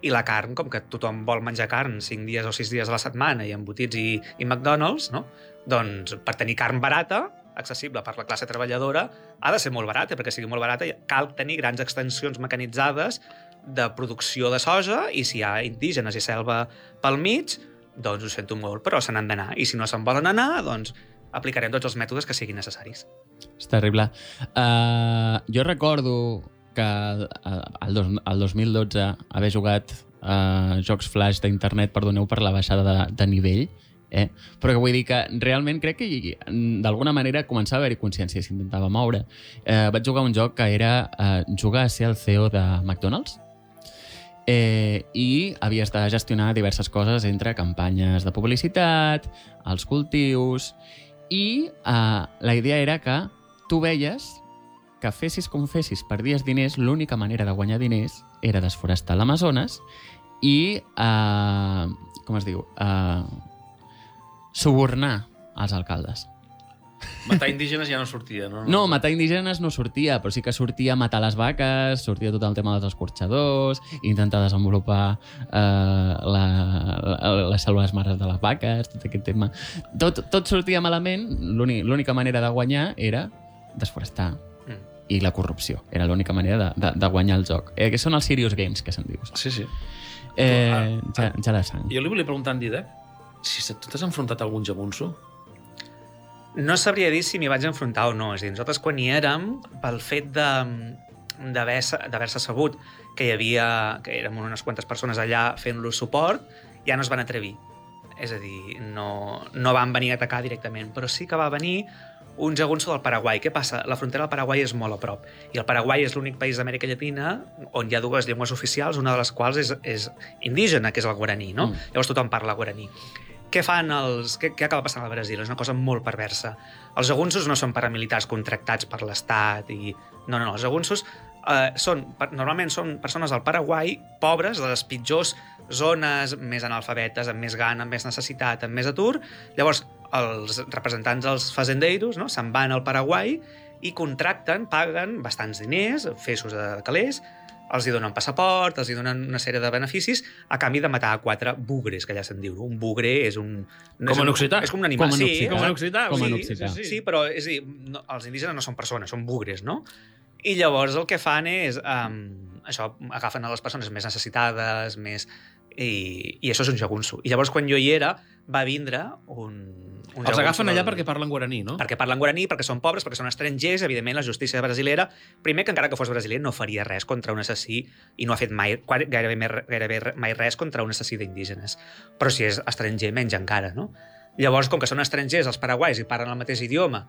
S6: i la carn, com que tothom vol menjar carn 5 dies o 6 dies a la setmana i embotits i, i McDonald's, no? doncs per tenir carn barata, accessible per la classe treballadora, ha de ser molt barata, perquè sigui molt barata cal tenir grans extensions mecanitzades de producció de soja i si hi ha indígenes i selva pel mig, doncs ho sento molt, però se n'han d'anar. I si no se'n volen anar, doncs aplicarem tots els mètodes que siguin necessaris.
S1: És terrible. Uh, jo recordo que uh, el, el 2012 haver jugat a jocs flash d'internet, perdoneu per la baixada de, de nivell, eh? però que vull dir que realment crec que d'alguna manera començava a haver-hi consciència s'intentava moure. Eh, vaig jugar un joc que era eh, jugar a ser el CEO de McDonald's eh, i havies de gestionar diverses coses entre campanyes de publicitat, els cultius, i eh, la idea era que tu veies que fessis com fessis, perdies diners, l'única manera de guanyar diners era desforestar l'Amazones i, eh, com es diu, eh, subornar els alcaldes.
S2: Matar indígenes ja no sortia, no?
S1: No, matar indígenes no sortia, però sí que sortia matar les vaques, sortia tot el tema dels escorxadors, intentar desenvolupar eh, la, la, les selves mares de les vaques, tot aquest tema. Tot, tot sortia malament, l'únic- l'única manera de guanyar era desforestar
S6: Mm.
S1: i la corrupció. Era l'única manera de, de, de guanyar el joc. Eh, que són els serious games, que se'n diu. saps?
S2: Sí, sí.
S1: Eh, ja, ja la sang.
S2: Jo li volia preguntar a en Didac si tu t'has enfrontat a algun jagunso.
S6: No sabria dir si m'hi vaig enfrontar o no. És a dir, nosaltres quan hi érem, pel fet de d'haver-se sabut que hi havia, que érem unes quantes persones allà fent-los suport, ja no es van atrevir. És a dir, no, no van venir a atacar directament, però sí que va venir un jagunso del Paraguai. Què passa? La frontera del Paraguai és molt a prop. I el Paraguai és l'únic país d'Amèrica Llatina on hi ha dues llengües oficials, una de les quals és, és indígena, que és el guaraní, no?
S1: Mm.
S6: Llavors tothom parla guaraní. Què fan els... Què, què acaba passant al Brasil? És una cosa molt perversa. Els jagunsos no són paramilitars contractats per l'Estat i... No, no, no. Els jagunsos eh, són, normalment són persones del Paraguai pobres, de les pitjors zones, més analfabetes, amb més gana, amb més necessitat, amb més atur. Llavors, els representants dels fazendeiros no, se'n van al Paraguai i contracten, paguen bastants diners, fesos de calés, els hi donen passaport, els hi donen una sèrie de beneficis a canvi de matar quatre bugres, que ja se'n diu. Un bugre és un... no
S2: Com
S6: és
S2: en
S6: un-
S2: occità.
S6: És com un animal.
S1: Com
S6: sí,
S1: occità.
S2: Com en occità.
S1: Com en
S2: sí,
S1: occità.
S2: Sí, sí.
S6: Sí, però és a dir, no, els indígenes no són persones, són bugres, no? I llavors el que fan és, um, això, agafen a les persones més necessitades, més... I, i això és un jagunso. I llavors, quan jo hi era, va vindre un... un
S2: Els agafen allà perquè parlen guaraní, no?
S6: perquè parlen guaraní, perquè són pobres, perquè són estrangers, evidentment la justícia brasilera, primer que encara que fos brasiler no faria res contra un assassí i no ha fet mai, gairebé, gairebé mai res contra un assassí d'indígenes. Però si és estranger, menys encara, no? Llavors, com que són estrangers, els paraguais, i parlen el mateix idioma,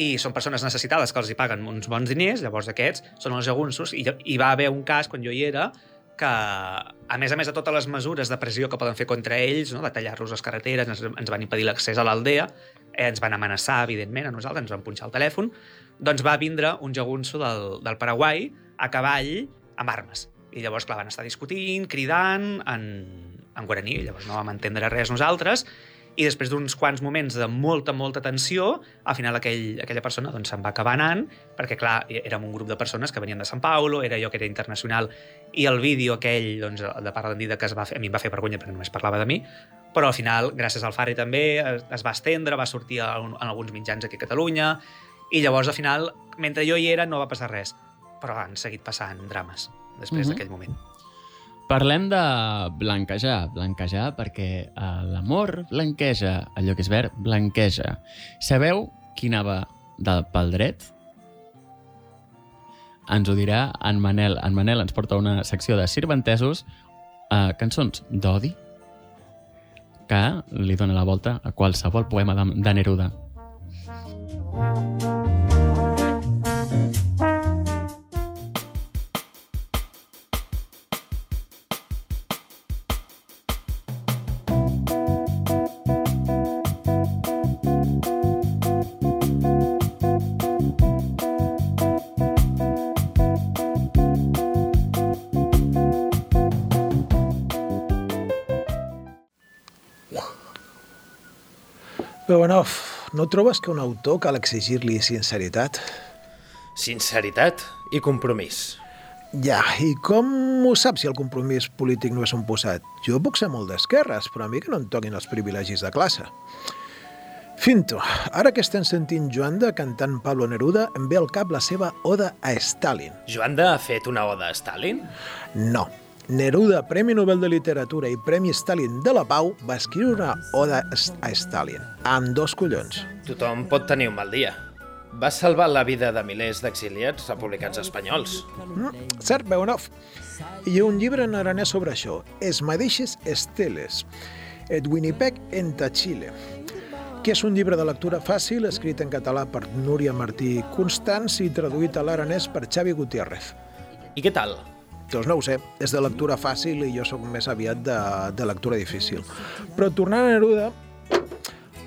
S6: i són persones necessitades que els hi paguen uns bons diners, llavors aquests són els jagunsos, i hi va haver un cas, quan jo hi era, que, a més a més de totes les mesures de pressió que poden fer contra ells, no? de tallar-los les carreteres, ens, ens van impedir l'accés a l'aldea, eh, ens van amenaçar, evidentment, a nosaltres, ens van punxar el telèfon, doncs va vindre un jagunso del, del Paraguai a cavall amb armes. I llavors, clar, van estar discutint, cridant en, en guaraní, llavors no vam entendre res nosaltres, i després d'uns quants moments de molta, molta tensió, al final aquell, aquella persona doncs, se'n va acabar anant, perquè, clar, érem un grup de persones que venien de Sant Paulo, era jo que era internacional, i el vídeo aquell, doncs, de part d'en Dida, que es va fer, a mi em va fer vergonya perquè només parlava de mi, però al final, gràcies al Fari també, es, es va estendre, va sortir en, en alguns mitjans aquí a Catalunya, i llavors, al final, mentre jo hi era, no va passar res. Però han seguit passant drames després
S1: Mhm.
S6: d'aquell moment.
S1: Parlem de blanquejar, blanquejar perquè eh, l'amor blanqueja, allò que és verd blanqueja. Sabeu qui anava del pel dret? Ens ho dirà en Manel. En Manel ens porta una secció de sirventesos, eh, cançons d'odi, que li dona la volta a qualsevol poema de, de Neruda.
S10: Bebenov, no trobes que un autor cal exigir-li sinceritat?
S11: Sinceritat i compromís.
S10: Ja, i com ho saps si el compromís polític no és un posat? Jo puc ser molt d'esquerres, però a mi que no em toquin els privilegis de classe. Finto, ara que estem sentint Joanda cantant Pablo Neruda, em ve al cap la seva oda a Stalin.
S11: Joanda ha fet una oda a Stalin?
S10: No. Neruda, Premi Nobel de Literatura i Premi Stalin de la Pau, va escriure una oda a Stalin, amb dos collons.
S11: Tothom pot tenir un mal dia. Va salvar la vida de milers d'exiliats republicans espanyols.
S10: Mm, cert, Beonov. Hi ha un llibre en aranès sobre això, Es mateixes esteles, et Winnipeg enta Chile, que és un llibre de lectura fàcil escrit en català per Núria Martí Constans i traduït a l'aranès per Xavi Gutiérrez.
S11: I què tal?
S10: Doncs no ho sé, és de lectura fàcil i jo sóc més aviat de, de lectura difícil. Però tornant a Neruda,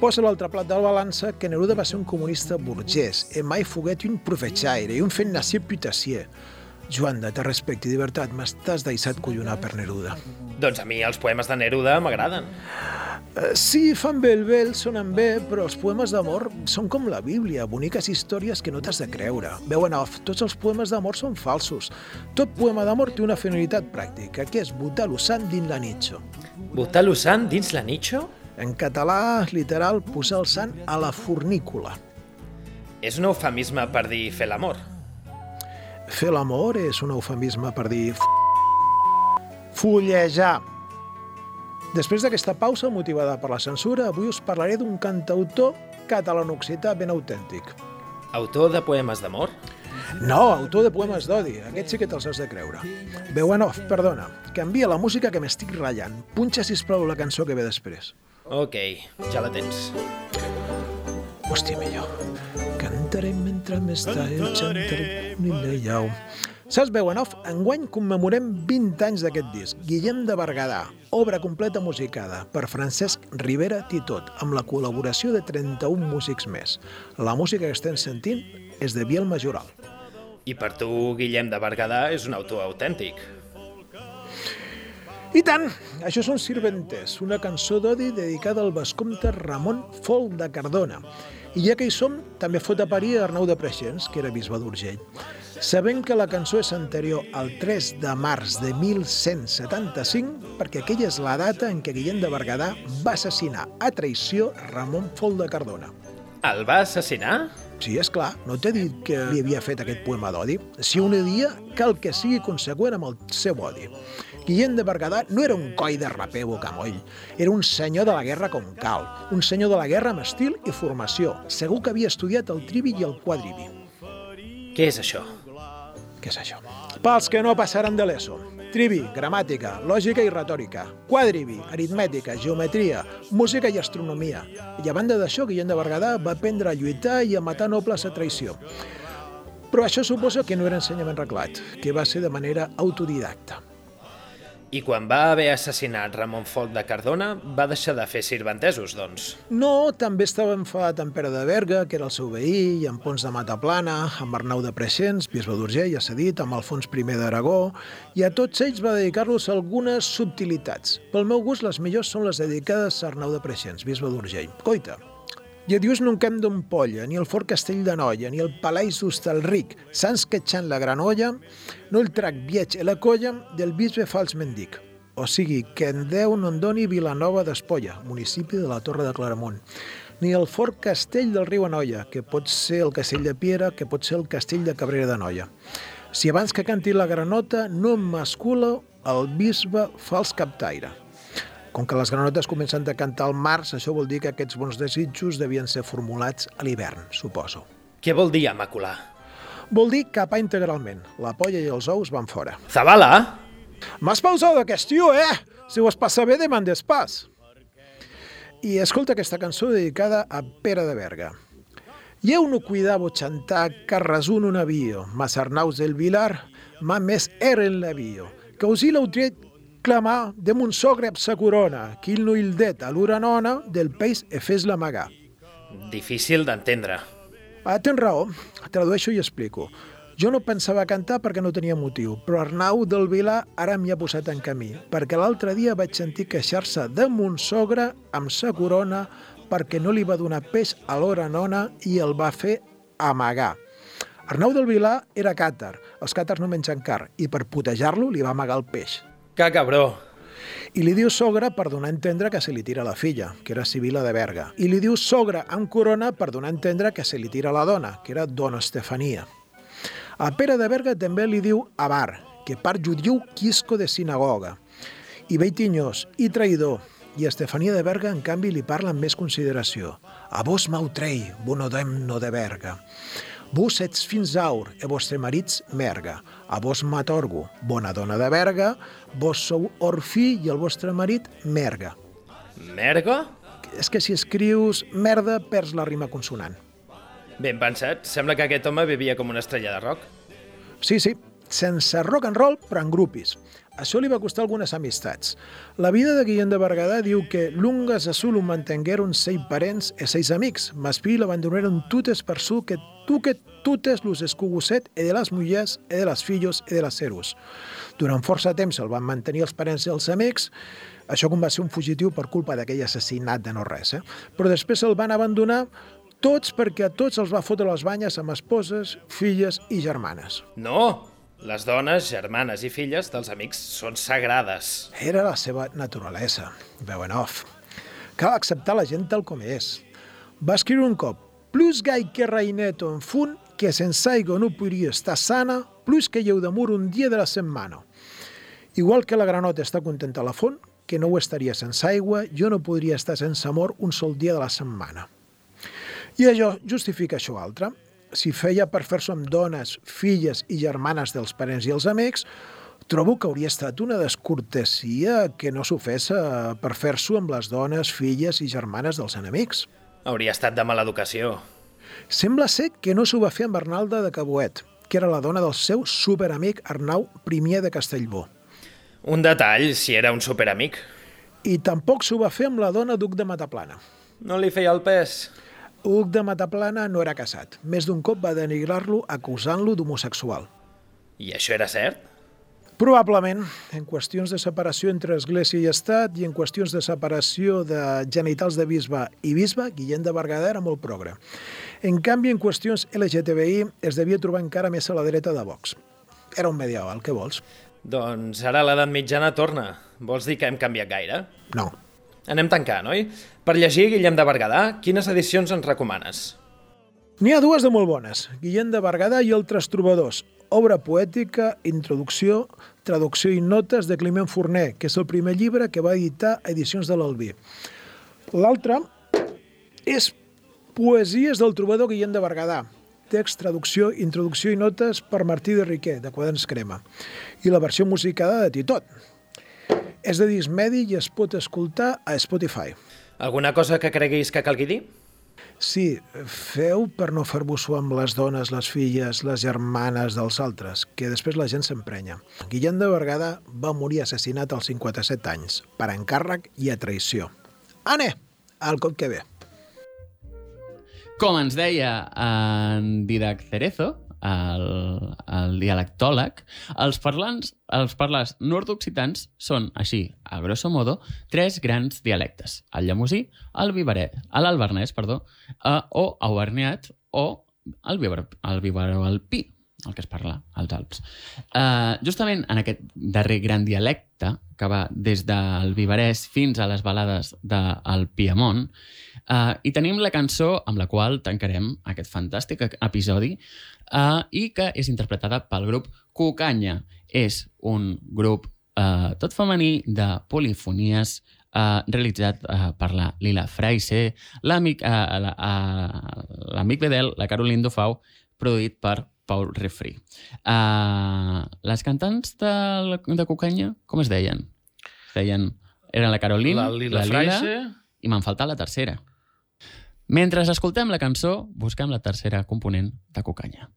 S10: posa l'altre plat de la balança que Neruda va ser un comunista burgès e mai foguet un profetxaire i un fet nacier putassier. Joan, de te respecte i llibertat, m'estàs deixat collonar per Neruda.
S11: Doncs a mi els poemes de Neruda m'agraden.
S10: Uh, sí, fan bé el vel, sonen bé, però els poemes d'amor són com la Bíblia, boniques històries que no t'has de creure. Veuen off, tots els poemes d'amor són falsos. Tot poema d'amor té una finalitat pràctica, que és botar l'usant dins la nitxo.
S11: Botar l'usant dins la nitxo?
S10: En català, literal, posar el sant a la fornícula.
S11: És un eufemisme per dir fer l'amor.
S10: Fer l'amor és un eufemisme per dir f... fullejar. Després d'aquesta pausa motivada per la censura, avui us parlaré d'un cantautor catalano-occità ben autèntic.
S11: Autor de poemes d'amor?
S10: No, autor de poemes d'odi. Aquests sí que te'ls has de creure. Off, perdona. Canvia la música que m'estic ratllant. Punxa, sisplau, la cançó que ve després.
S11: Ok, ja la tens.
S10: Hòstia, millor. Cantaré mentre m'està el xantaré ni lleiau. Saps, veu en off, enguany commemorem 20 anys d'aquest disc. Guillem de Berguedà, obra completa musicada per Francesc Rivera Titot, amb la col·laboració de 31 músics més. La música que estem sentint és de Biel Majoral.
S11: I per tu, Guillem de Berguedà és un autor autèntic.
S10: I tant! Això són Sirventes, una cançó d'odi dedicada al vescomte Ramon Fol de Cardona. I ja que hi som, també fot a parir Arnau de Preixens, que era bisbe d'Urgell. Sabent que la cançó és anterior al 3 de març de 1175, perquè aquella és la data en què Guillem de Berguedà va assassinar a traïció Ramon Fol de Cardona.
S11: El va assassinar?
S10: Sí, és clar, no t'he dit que li havia fet aquest poema d'odi. Si un dia, cal que sigui conseqüent amb el seu odi. Guillem de Berguedà no era un coi de raper bocamoll, era un senyor de la guerra com cal, un senyor de la guerra amb estil i formació. Segur que havia estudiat el trivi i el quadrivi.
S11: Què és això?
S10: Què és això? Pels que no passaran de l'ESO. Trivi, gramàtica, lògica i retòrica, quadrivi, aritmètica, geometria, música i astronomia. I a banda d'això, Guillem de Berguedà va aprendre a lluitar i a matar nobles a traïció. Però això suposa que no era ensenyament reglat, que va ser de manera autodidacta.
S11: I quan va haver assassinat Ramon Foc de Cardona, va deixar de fer sirventesos, doncs.
S10: No, també estava enfadat amb Pere de Berga, que era el seu veí, i amb Pons de Mataplana, amb Arnau de Preixens, bisbe d'Urgell, ja s'ha dit, amb Alfons I d'Aragó, i a tots ells va dedicar-los algunes subtilitats. Pel meu gust, les millors són les dedicades a Arnau de Preixens, bisbe d'Urgell. Coita, i adius no camp d'Ampolla, ni el Fort Castell de Noia, ni el Palais d'Hostalric, Sants Quetxant la Granolla, no el trac vieig a la colla del bisbe Fals Mendic. O sigui, que en Déu no en doni Vilanova d'Espolla, municipi de la Torre de Claramunt, ni el Fort Castell del riu Anoia, que pot ser el Castell de Piera, que pot ser el Castell de Cabrera de Noia. Si abans que canti la granota no em mascula el bisbe Fals Captaire. Com que les granotes comencen a cantar al març, això vol dir que aquests bons desitjos devien ser formulats a l'hivern, suposo.
S11: Què vol dir amacular?
S10: Vol dir capar integralment. La polla i els ous van fora.
S11: Zabala?
S10: M'has pausat de qüestió, eh? Si ho es passa bé, demandes pas. I escolta aquesta cançó dedicada a Pere de Berga. Eu no cuidavo chantar carrasun un avío, mas Arnaus del Vilar, ma més era en l'avío. Que usí l'autriet clamar de mon sogre ab sa corona, que il no il det a l'uranona del peix e fes l'amagar.
S11: Difícil d'entendre.
S10: Ah, tens raó, tradueixo i explico. Jo no pensava cantar perquè no tenia motiu, però Arnau del Vilar ara m'hi ha posat en camí, perquè l'altre dia vaig sentir queixar-se de mon sogre amb sa corona perquè no li va donar peix a l'hora nona i el va fer amagar. Arnau del Vilar era càtar, els càtars no mengen car, i per putejar-lo li va amagar el peix.
S11: Que cabró.
S10: I li diu sogra per donar a entendre que se li tira la filla, que era Sibila de Berga. I li diu sogra amb corona per donar a entendre que se li tira la dona, que era dona Estefania. A Pere de Berga també li diu avar, que part judiu quisco de sinagoga. I vell tinyós, i traïdor. I Estefania de Berga, en canvi, li parla amb més consideració. A vos m'autrei, bonodem no de Berga. Vos ets fins aur, e vostre marits merga. A vos m'atorgo, bona dona de Berga, vos sou orfí i el vostre marit merga.
S11: Merga?
S10: És que si escrius merda perds la rima consonant.
S11: Ben pensat. Sembla que aquest home vivia com una estrella de rock.
S10: Sí, sí, sense rock and roll, però en grupis. Això li va costar algunes amistats. La vida de Guillem de Berguedà diu que lungas a solo mantengueron seis parents e seis amics, mas pi l'abandonaron tutes per su que tu que tutes los escuguset e de les mullers e de les fillos e de les cerus. Durant força temps el van mantenir els parents i els amics, això com va ser un fugitiu per culpa d'aquell assassinat de no res, eh? però després el van abandonar tots perquè a tots els va fotre les banyes amb esposes, filles i germanes.
S11: No! Les dones, germanes i filles dels amics són sagrades.
S10: Era la seva naturalesa. Veu en off. Cal acceptar la gent tal com és. Va escriure un cop Plus gai que reineto en fun, que sense aigua no podria estar sana, plus que lleu d'amor un dia de la setmana. Igual que la granota està contenta a la font, que no ho estaria sense aigua, jo no podria estar sense amor un sol dia de la setmana. I això justifica això altre. Si feia per fer-se amb dones, filles i germanes dels parents i els amics, trobo que hauria estat una descortesia que no s'ho fes eh, per fer-s'ho amb les dones, filles i germanes dels enemics.
S11: Hauria estat de mala educació.
S10: Sembla ser que no s'ho va fer amb Arnalda de Caboet, que era la dona del seu superamic Arnau Primier de Castellbó.
S11: Un detall, si era un superamic.
S10: I tampoc s'ho va fer amb la dona Duc de Mataplana.
S11: No li feia el pes.
S10: Huc de Mataplana no era casat. Més d'un cop va denigrar-lo acusant-lo d'homosexual.
S11: I això era cert?
S10: Probablement, en qüestions de separació entre Església i Estat i en qüestions de separació de genitals de bisbe i bisbe, Guillem de Berguedà era molt progre. En canvi, en qüestions LGTBI es devia trobar encara més a la dreta de Vox. Era un medieval, què vols?
S11: Doncs ara l'edat mitjana torna. Vols dir que hem canviat gaire?
S10: No.
S11: Anem tancant, oi? Per llegir Guillem de Berguedà, quines edicions ens recomanes?
S10: N'hi ha dues de molt bones, Guillem de Berguedà i altres trobadors, obra poètica, introducció, traducció i notes de Climent Forner, que és el primer llibre que va editar Edicions de l'Albí. L'altre és Poesies del trobador Guillem de Berguedà, text, traducció, introducció i notes per Martí de Riquer, de Quaderns Crema, i la versió musicada de Titot. És de disc medi i es pot escoltar a Spotify.
S11: Alguna cosa que creguis que calgui dir?
S10: Sí, feu per no fer-vos-ho amb les dones, les filles, les germanes dels altres, que després la gent s'emprenya. Guillem de Bergueda va morir assassinat als 57 anys, per encàrrec i a traïció. Ane, al cop que ve.
S1: Com ens deia en Didac Cerezo, el, el dialectòleg, els parlants, els parlars nord-occitans són, així, a grosso modo, tres grans dialectes. El llemosí, el vivarè, l'albernès, perdó, eh, o auverniat, o el, vivar, el vivaroalpí, el que es parla als Alps. Uh, justament en aquest darrer gran dialecte, que va des del vivarès fins a les balades del Piemont, uh, i tenim la cançó amb la qual tancarem aquest fantàstic episodi uh, i que és interpretada pel grup Cucanya. És un grup uh, tot femení de polifonies uh, realitzat uh, per la Lila Freise, l'amic uh, l'amic uh, Bedel, la Caroline Dufau, produït per Paul Refri. Uh, les cantants de, de Cucanya, com es deien? Es deien... Eren la Caroline,
S2: La Lila
S1: la Lila
S2: Freise.
S1: i me'n falta la tercera. Mentre escoltem la cançó, busquem la tercera component de Cucanya.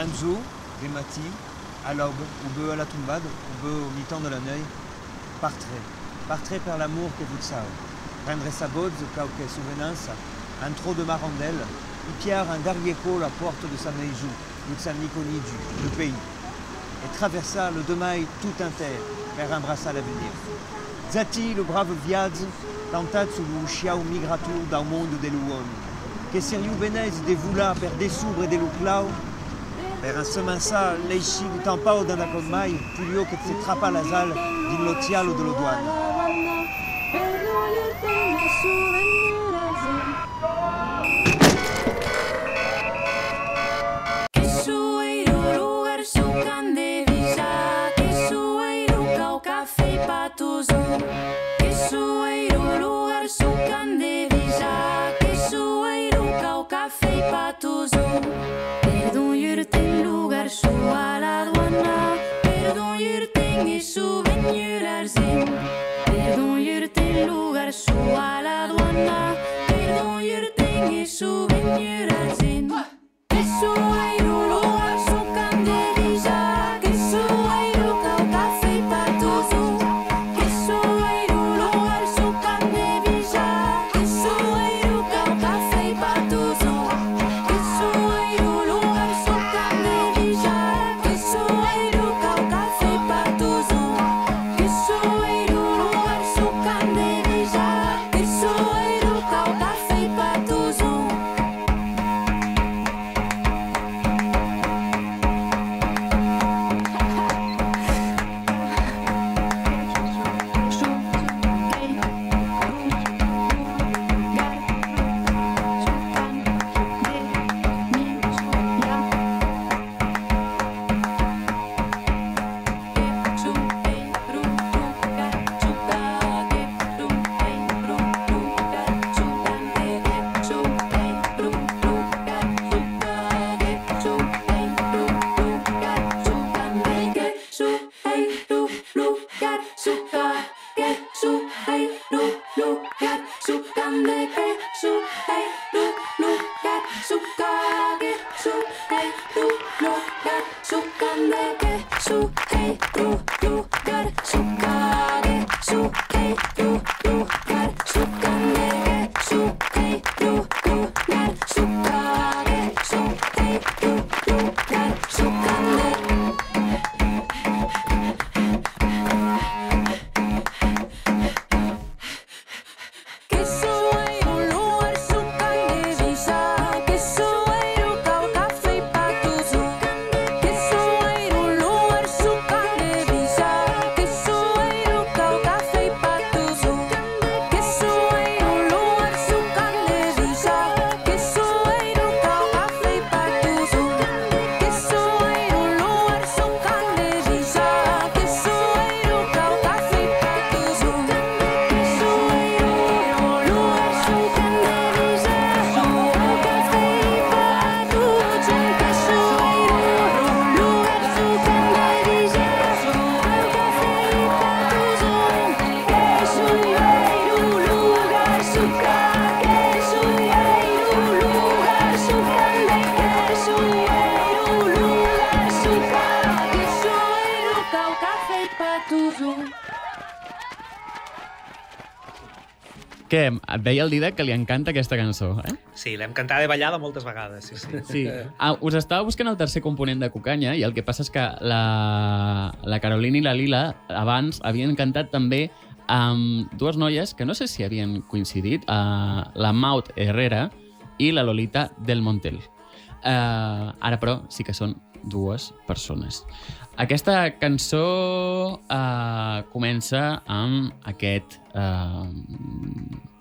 S12: Un zoo, des à l'aube, ou bœuf à la tombade, ou bœuf au mi-temps de la nuit, partrez, partrez per l'amour que vous savez. Prendrez sa botte, cau que souvenance, un trou de marandelle, il pierre un dernier la porte de sa maison, de sa Niconi du, du pays, et traversa le demain tout entier vers embrasser l'avenir. Zati, le brave viaz, tenta sur le chiao migratur d'un monde de l'uomo, que seriu benez de vula per desubra de luclau, per ensemençar l'eixi du tampao dans la colmai, tulio que se trapa la sal din lo cialo de l'oduana.
S3: Yurten lugar su a la aduana Perdón yurten e su venyurarzen Perdón yurten lugar su a la aduana Perdón yurten e su
S1: Què? Et veia el Didac que li encanta aquesta cançó, eh?
S6: Sí, l'hem cantada i ballada moltes vegades, sí, sí.
S1: Sí. Ah, us estava buscant el tercer component de Cucanya i el que passa és que la, la Carolina i la Lila abans havien cantat també amb dues noies que no sé si havien coincidit, uh, la Maud Herrera i la Lolita del Montel. Uh, ara, però, sí que són dues persones. Aquesta cançó uh, comença amb aquest uh,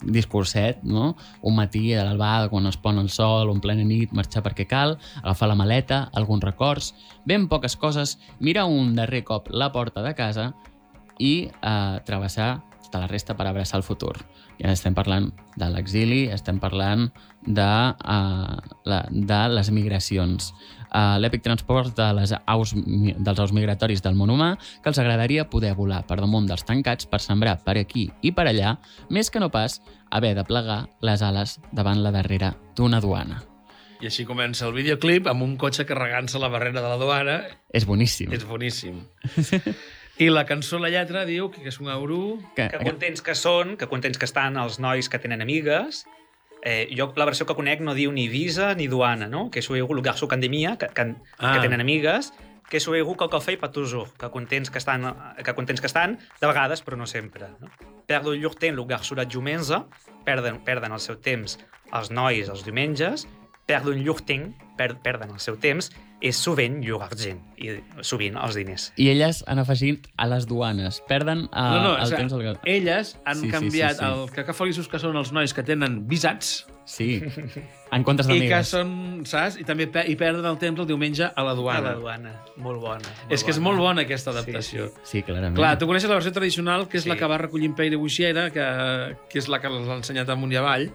S1: discurset, no? Un matí a l'albada, quan es pon el sol, un plena nit, marxar perquè cal, agafar la maleta, alguns records, ben poques coses, mirar un darrer cop la porta de casa i uh, travessar tota la resta per abraçar el futur. Ja estem parlant de l'exili, estem parlant de, uh, la, de les migracions. Uh, L'èpic transport de les aus, dels aus migratoris del món humà que els agradaria poder volar per damunt dels tancats per sembrar per aquí i per allà, més que no pas haver de plegar les ales davant la darrera d'una duana.
S2: I així comença el videoclip amb un cotxe carregant-se a la barrera de la duana.
S1: És boníssim.
S2: És boníssim. (laughs) I la cançó, la lletra, diu que és un euro...
S6: Que contents que són, que contents que estan els nois que tenen amigues Eh, jo la versió que conec no diu ni visa ni duana, no? Que souhaigu le garçon qu'endemia, que, que,
S2: Ah.
S6: que tenen amigues, que souhaigu que cafè pas toujours, que contents que estan, que contents que estan, de vegades, però no sempre. No? Perden llur temps el garçon de diumenge, perden, perden el seu temps els nois els diumenges, perden llur temps, per, perden el seu temps, és sovint llur argent, i sovint els diners.
S1: I elles han afegit a les duanes. Perden uh,
S2: no, no,
S1: el
S2: o sigui,
S1: temps... Del...
S2: elles han
S1: Sí, sí,
S2: canviat
S1: sí, sí.
S2: el que, que feliços que són els nois que tenen visats
S1: Sí, en comptes
S2: i que
S1: d'amigues.
S2: són, saps? I també pe i perden el temps el diumenge a la
S6: A
S2: duana.
S6: la duana, molt bona. Molt
S2: És que és molt bona aquesta adaptació.
S1: Sí, clarament.
S2: Clar, tu coneixes la versió tradicional, que és
S6: Sí.
S2: la que va recollir en Peire Buixera, que, que és la que l'ha ensenyat amunt i avall.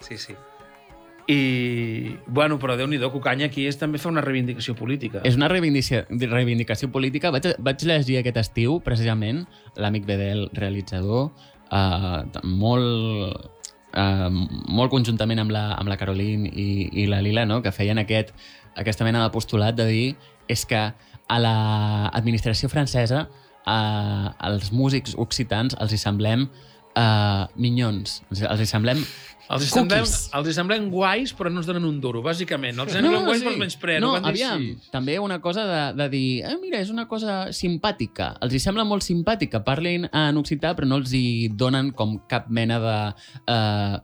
S6: Sí, sí.
S2: I, bueno, però Déu-n'hi-do, Cucanya aquí és també fa una reivindicació política.
S1: És una reivindicació, reivindicació política. Vaig, vaig llegir aquest estiu, precisament, l'amic Bedel, realitzador, eh, molt, eh, molt conjuntament amb la, amb la Caroline i, i la Lila, no? que feien aquest, aquesta mena de postulat de dir és que a l'administració francesa eh, als músics occitans els hi semblem eh, minyons, els, hi semblem
S2: Els hi, semblem, els hi semblem guais, però no ens donen un duro, bàsicament. Els no, guais, però els menyspreen.
S1: No, aviam,
S2: així.
S1: també una cosa de, de dir, eh, mira, és una cosa simpàtica. Els hi sembla molt simpàtica. Parlin en occità, però no els hi donen com cap mena de, eh,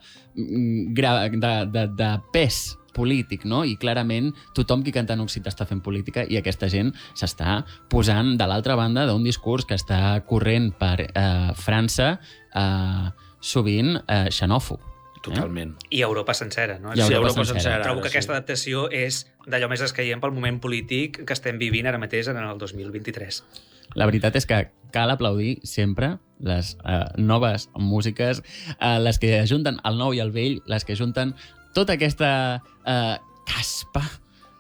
S1: gra, de, de, de pes polític, no? I clarament tothom qui canta en occità està fent política i aquesta gent s'està posant de l'altra banda d'un discurs que està corrent per eh, França eh, sovint eh, xenòfob.
S2: Totalment.
S6: I Europa sencera, no?
S1: I
S2: Sí,
S1: Europa
S2: Europa
S1: sencera,
S2: sencera.
S6: Trobo que
S2: sí.
S6: aquesta adaptació és d'allò més escaient pel moment polític que estem vivint ara mateix en el 2023.
S1: La veritat és que cal aplaudir sempre les eh, noves músiques, eh, les que ajunten el nou i el vell, les que ajunten tota aquesta eh, caspa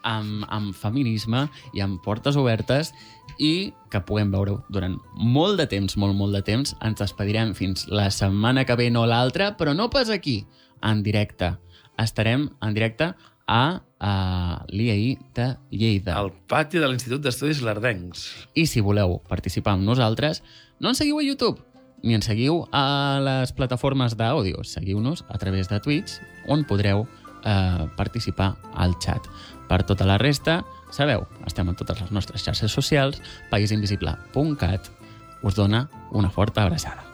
S1: amb, amb feminisme i amb portes obertes i que puguem veure durant molt de temps, molt, molt de temps. Ens despedirem fins la setmana que ve, no l'altra, però no pas aquí, en directe. Estarem en directe a, a l'IAI de Lleida.
S2: Al pati de l'Institut d'Estudis Lardencs.
S1: I si voleu participar amb nosaltres, no ens seguiu a YouTube, ni ens seguiu a les plataformes d'àudio. Seguiu-nos a través de Twitch, on podreu eh, participar al chat. Per tota la resta, sabeu, estem en totes les nostres xarxes socials, paísinvisible.cat us dona una forta abraçada.